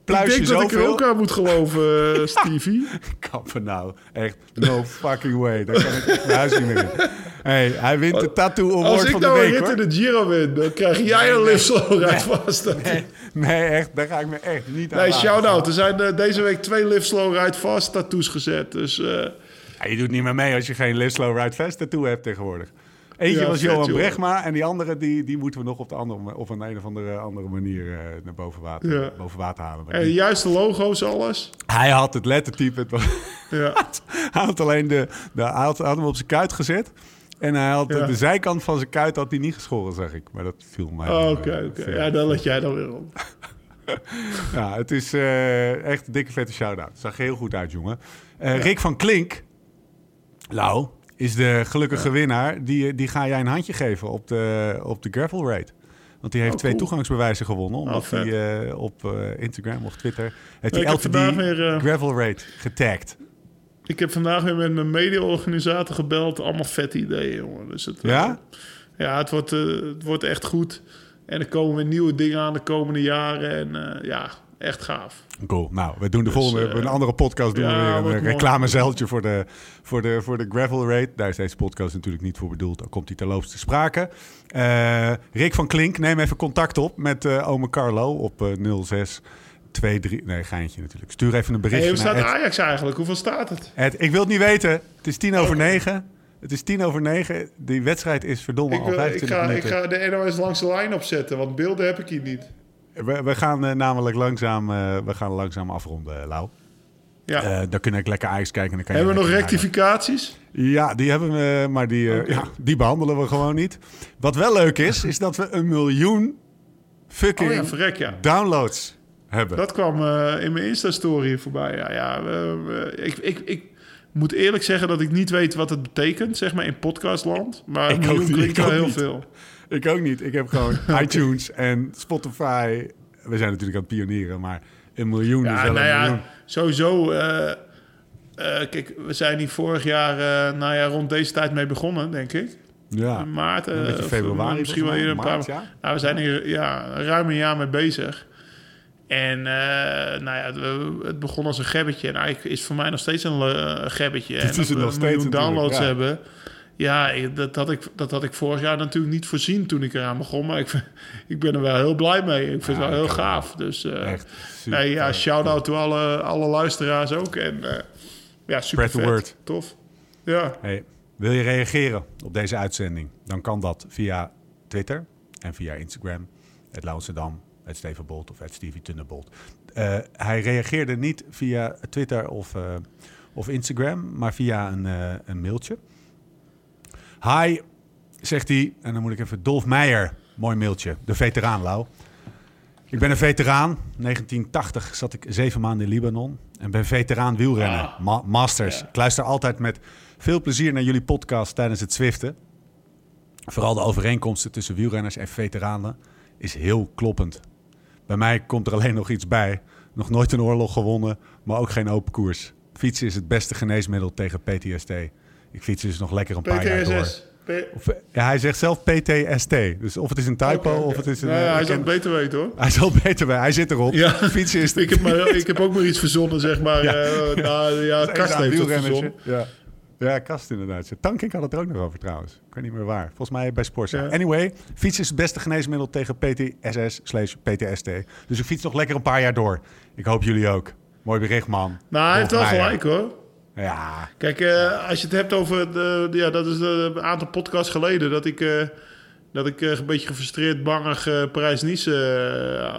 pluis je denk dat ik er ook aan moet geloven, eh, Stevie. Kappen nou. Echt, no fucking way. Daar kan ik mijn huis niet meer in. Hey, hij wint de Tattoo Als Award ik van de nou een week, rit hoor. in de Giro win, dan krijg jij een liftslog uit vast. Nee, Nee, echt, daar ga ik me echt niet aan nee shout-out. Er zijn eh, deze week twee liftslog uit vast tattoos gezet. Dus eh, Ja, je doet niet meer mee als je geen Ride Fest tattoo hebt tegenwoordig. Eentje Ja, was Johan joh. Bregma en die andere die, die moeten we nog op, de andere, op een, een of andere, andere manier eh, naar boven water, Ja. boven water halen. En de juiste logo's, alles. hij had het lettertype, het was, Ja. hij had alleen de, de hij had, had hem op zijn kuit gezet. En hij had de- Ja. de zijkant van zijn kuit had hij niet geschoren, zeg ik. Maar dat viel mij. Oh, Oké, eh, oké. Ja, dan let jij dan weer op. Ja, het is eh, echt een dikke vette shout-out. Het zag heel goed uit, jongen. Eh, Rick van Klink, Lau, is de gelukkige winnaar. Die, die ga jij een handje geven op de, op de gravel raid. Want die heeft Oh, twee toegangsbewijzen gewonnen. Omdat Oh, vet. hij op Instagram of Twitter... heeft hij vandaag LTD weer, Gravel Raid getagd. Ik heb vandaag weer met mijn mediaorganisator gebeld. Allemaal vet ideeën, jongen. Dus het, ja? Eh, ja, het wordt, eh, het wordt echt goed. En er komen weer nieuwe dingen aan de komende jaren. En eh, ja, echt gaaf. Cool. Nou, we doen de dus, volgende, uh, een andere podcast doen weer een reclamezeiltje voor de, voor, de, voor de gravel rate. Daar is deze podcast natuurlijk niet voor bedoeld. Dan komt hij terloops te sprake. Rick van Klink, neem even contact op met uh, ome Carlo op 06 twee, drie... Nee, geintje natuurlijk. Stuur even een berichtje hey, Hoe staat Ajax eigenlijk? Hoeveel staat het? Het ik wil het niet weten. Het is tien over negen. Het is tien over negen. Die wedstrijd is verdomme ik, al 25 ik ga, minuten. Ik ga de NOS langs de lijn opzetten, want beelden heb ik hier niet. We, we gaan eh, namelijk langzaam, eh, we gaan langzaam afronden, eh, Lau. Ja. Dan kun ik lekker ijs kijken. Dan kan hebben we nog rectificaties? Ja, die hebben we, maar die, ja, die behandelen we gewoon niet. Wat wel leuk is, is dat we een miljoen oh fucking downloads hebben. Dat kwam eh, in mijn Insta-story voorbij. Ja, ja ik, ik, ik moet eerlijk zeggen dat ik niet weet wat het betekent, zeg maar, in podcastland. Maar Ik ook klinkt wel heel niet. veel. Ik ook niet. Ik heb gewoon iTunes en Spotify. We zijn natuurlijk aan het pionieren, maar een miljoen is Ja, wel nou een ja, miljoen. sowieso. eh, eh, kijk, we zijn hier vorig jaar, nou ja, rond deze tijd mee begonnen, denk ik. Ja, Maart, een beetje of, februari. misschien wel mij, een paar ja. Nou, we zijn hier ja, ruim een jaar mee bezig. En eh, nou ja, het- begon als een gebbetje. En eigenlijk is het voor mij nog steeds een eh, gebbetje. Het En is we nog een steeds miljoen downloads ja. hebben. Ja, dat had, ik, dat had ik vorig jaar natuurlijk niet voorzien toen ik eraan begon. Maar ik, ik ben er wel heel blij mee. Ik vind Ja, het wel heel gaaf. Dus eh, Echt nee, ja, shout-out to alle, alle luisteraars ook. En ja, super vet. word. Tof. Ja. Hey, wil je reageren op deze uitzending? Dan kan dat via Twitter en via Instagram. Het het Steven Bolt of het Stevie Tunnebolt. Eh, hij reageerde niet via Twitter of, eh, of Instagram, maar via een, eh, een mailtje. Hi, zegt hij, en dan moet ik even Dolf Meijer, mooi mailtje, de veteraan Lau. Ik ben een veteraan. 1980 zat ik zeven maanden in Libanon. En ben veteraan wielrennen. Ma- masters. Ik luister altijd met veel plezier naar jullie podcast tijdens het Zwiften. Vooral de overeenkomsten tussen wielrenners en veteranen is heel kloppend. Bij mij komt er alleen nog iets bij. Nog nooit een oorlog gewonnen, maar ook geen open koers. Fietsen is het beste geneesmiddel tegen PTSD. Ik fiets dus nog lekker een paar jaar door. Of, eh, ja, hij zegt zelf PTST. Dus of het is een typo of het is een... Nou ja, eh, hij zal het beter weten hoor. hij zal beter bij. Hij zit erop. Ja. Fietsen is. Ik heb, maar, ik heb ook maar iets verzonnen, zeg maar. Ja. Ja, nou, ja Kast heeft het verzonnen. Ja. Ja, Kast inderdaad. Tankink had het er ook nog over trouwens. Ik weet niet meer waar. Volgens mij bij Sportza. Ja. Anyway, fietsen is het beste geneesmiddel tegen PTSS slash PTSD. Dus ik fiets nog lekker een paar jaar door. Ik hoop jullie ook. Mooi bericht, man. Nou, hij heeft wel gelijk hoor. Ja, Kijk, eh, als je het hebt over... De, ja, dat is een aantal podcasts geleden... dat ik, eh, dat ik eh, een beetje gefrustreerd, bangig Parijs-Nice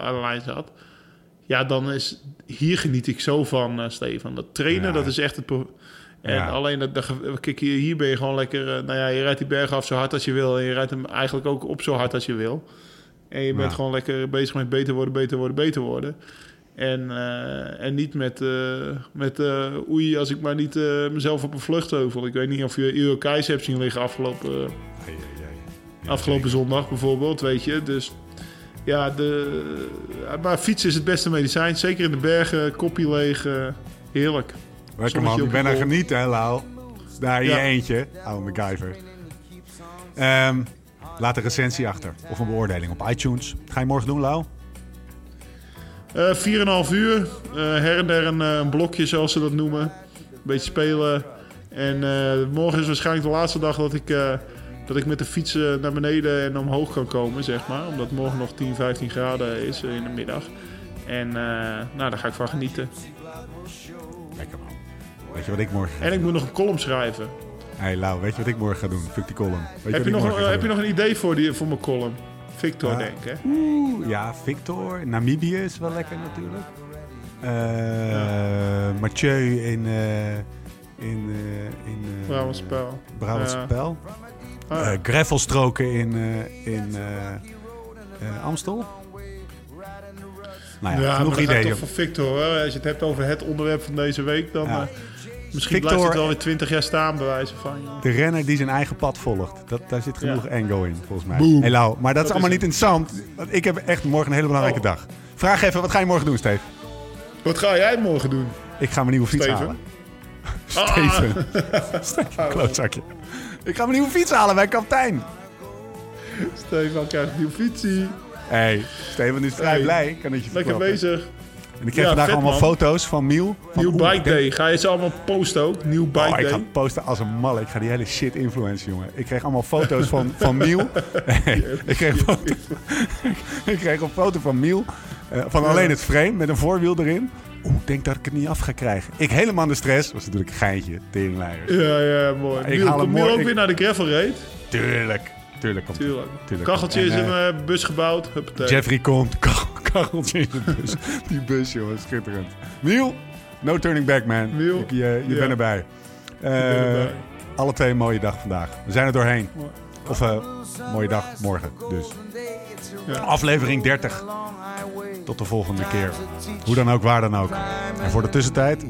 aan de lijn zat. Ja, dan is... Hier geniet ik zo van, Stefan. Dat trainen, Ja. dat is echt het... pro- En Ja. alleen, dat, kijk, hier, hier ben je gewoon lekker... eh, nou ja, je rijdt die berg af zo hard als je wil... en je rijdt hem eigenlijk ook op zo hard als je wil. En je bent Ja. gewoon lekker bezig met beter worden, beter worden, beter worden. En, eh, en niet met, eh, met eh, oei, als ik maar niet mezelf op een vluchtheuvel. Ik weet niet of je Uro Keis hebt zien liggen afgelopen, Ai, ai, ai. afgelopen zondag bijvoorbeeld, weet je. Dus ja, de, maar fietsen is het beste medicijn. Zeker in de bergen, kopje leeg, eh, heerlijk. Lekker man, ik ben aan kop. genieten, hè, Lau. Daar in Ja. je eentje, oude MacGyver. Ehm, laat een recensie achter of een beoordeling op iTunes. Ga je morgen doen, Lau? Eh 4,5 uur, eh, her en der een, eh, een blokje zoals ze dat noemen. Een beetje spelen. En morgen is waarschijnlijk de laatste dag dat ik, dat ik met de fiets naar beneden en omhoog kan komen, zeg maar. Omdat morgen nog 10, 15 graden is in de middag. En nou, daar ga ik van genieten. Weet je wat ik morgen ga En ik moet nog een column schrijven. Hey Lau, weet je wat ik morgen ga doen? Fuck die column. Weet Heb je, nog, heb je nog een idee voor, die, voor mijn column? Victor, Ja. denk ik. Oeh, ja, Victor. Namibië is wel lekker natuurlijk. Eh Mathieu in... eh in, eh in eh, Brabants Spel. Brabantse Ja. Ah, gravelstroken in, in Amstel. Nou ja, genoeg ideeën. toch voor Victor. Hè? Als je het hebt over het onderwerp van deze week, dan... Misschien Victor- blijft het wel weer 20 jaar staan, bij wijze van. joh. De renner die zijn eigen pad volgt. Dat, daar zit genoeg Ja. in, volgens mij. Boom. Hey, Lau, maar dat, is Dat allemaal is niet interessant. Want ik heb echt morgen een hele belangrijke Oh. dag. Vraag even, wat ga je morgen doen, Steve? Wat ga jij morgen doen? Ik ga mijn nieuwe fiets Steven? halen. Ah, Steven. Steven, klootzakje. Ik ga mijn nieuwe fiets halen bij kaptein. Stefan krijgt een nieuwe fietsie. hey, Steven is vrij Hey, blij. Kan het je Lekker bezig. En ik kreeg Ja, vandaag vet, allemaal man. foto's van Miel. Van, Nieuw bike day. Ga je ze allemaal posten ook? Nieuw bike Oh, ik ga day. posten als een mal. Ik ga die hele shit influencen, jongen. Ik kreeg allemaal foto's van, van Miel. ik, kreeg een foto, ik kreeg een foto van Miel. eh, van alleen het frame met een voorwiel erin. Oeh, ik denk dat ik het niet af ga krijgen. Ik helemaal de stress. was natuurlijk een geintje, teringleiers. Ja, ja, mooi. Ik Miel, haal ook ik- weer naar de gravel raid? Tuurlijk. Tuurlijk komt Tuurlijk. Tuurlijk. Kacheltje En, is in eh, mijn bus gebouwd. Huppatee. Jeffrey komt. Kacheltje in de bus. Die bus, jongen. Schitterend. Miel, no turning back, man. Miel, Ik- je je ja. bent erbij. Eh, erbij. Alle twee een mooie dag vandaag. We zijn er doorheen. Mooi. Of eh mooie dag morgen dus. Ja. Aflevering 30. Tot de volgende keer. Hoe dan ook, waar dan ook. En voor de tussentijd,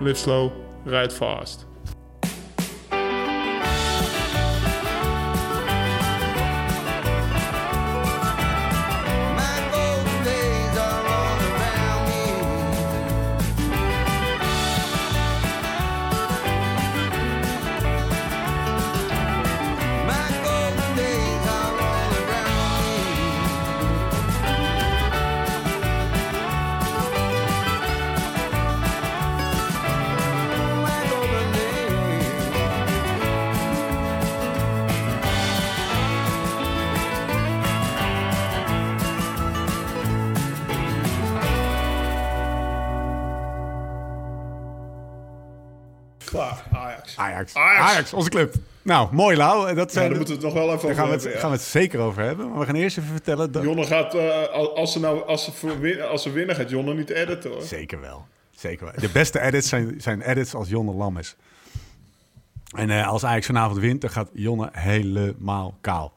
Live slow, ride fast. Ajax. Onze club. Nou, mooi Lau. Dat Ja, zijn daar moeten we het nog wel even gaan we, het, gaan we het zeker over hebben. Maar we gaan eerst even vertellen... Dat... Jonne gaat, eh, al- als ze nou, als ze, voor win- als ze winnen, gaat Jonne niet editen hoor. Zeker wel. Zeker wel. De beste edits zijn, zijn edits als Jonne lam is. En eh, als Ajax vanavond wint, dan gaat Jonne helemaal kaal.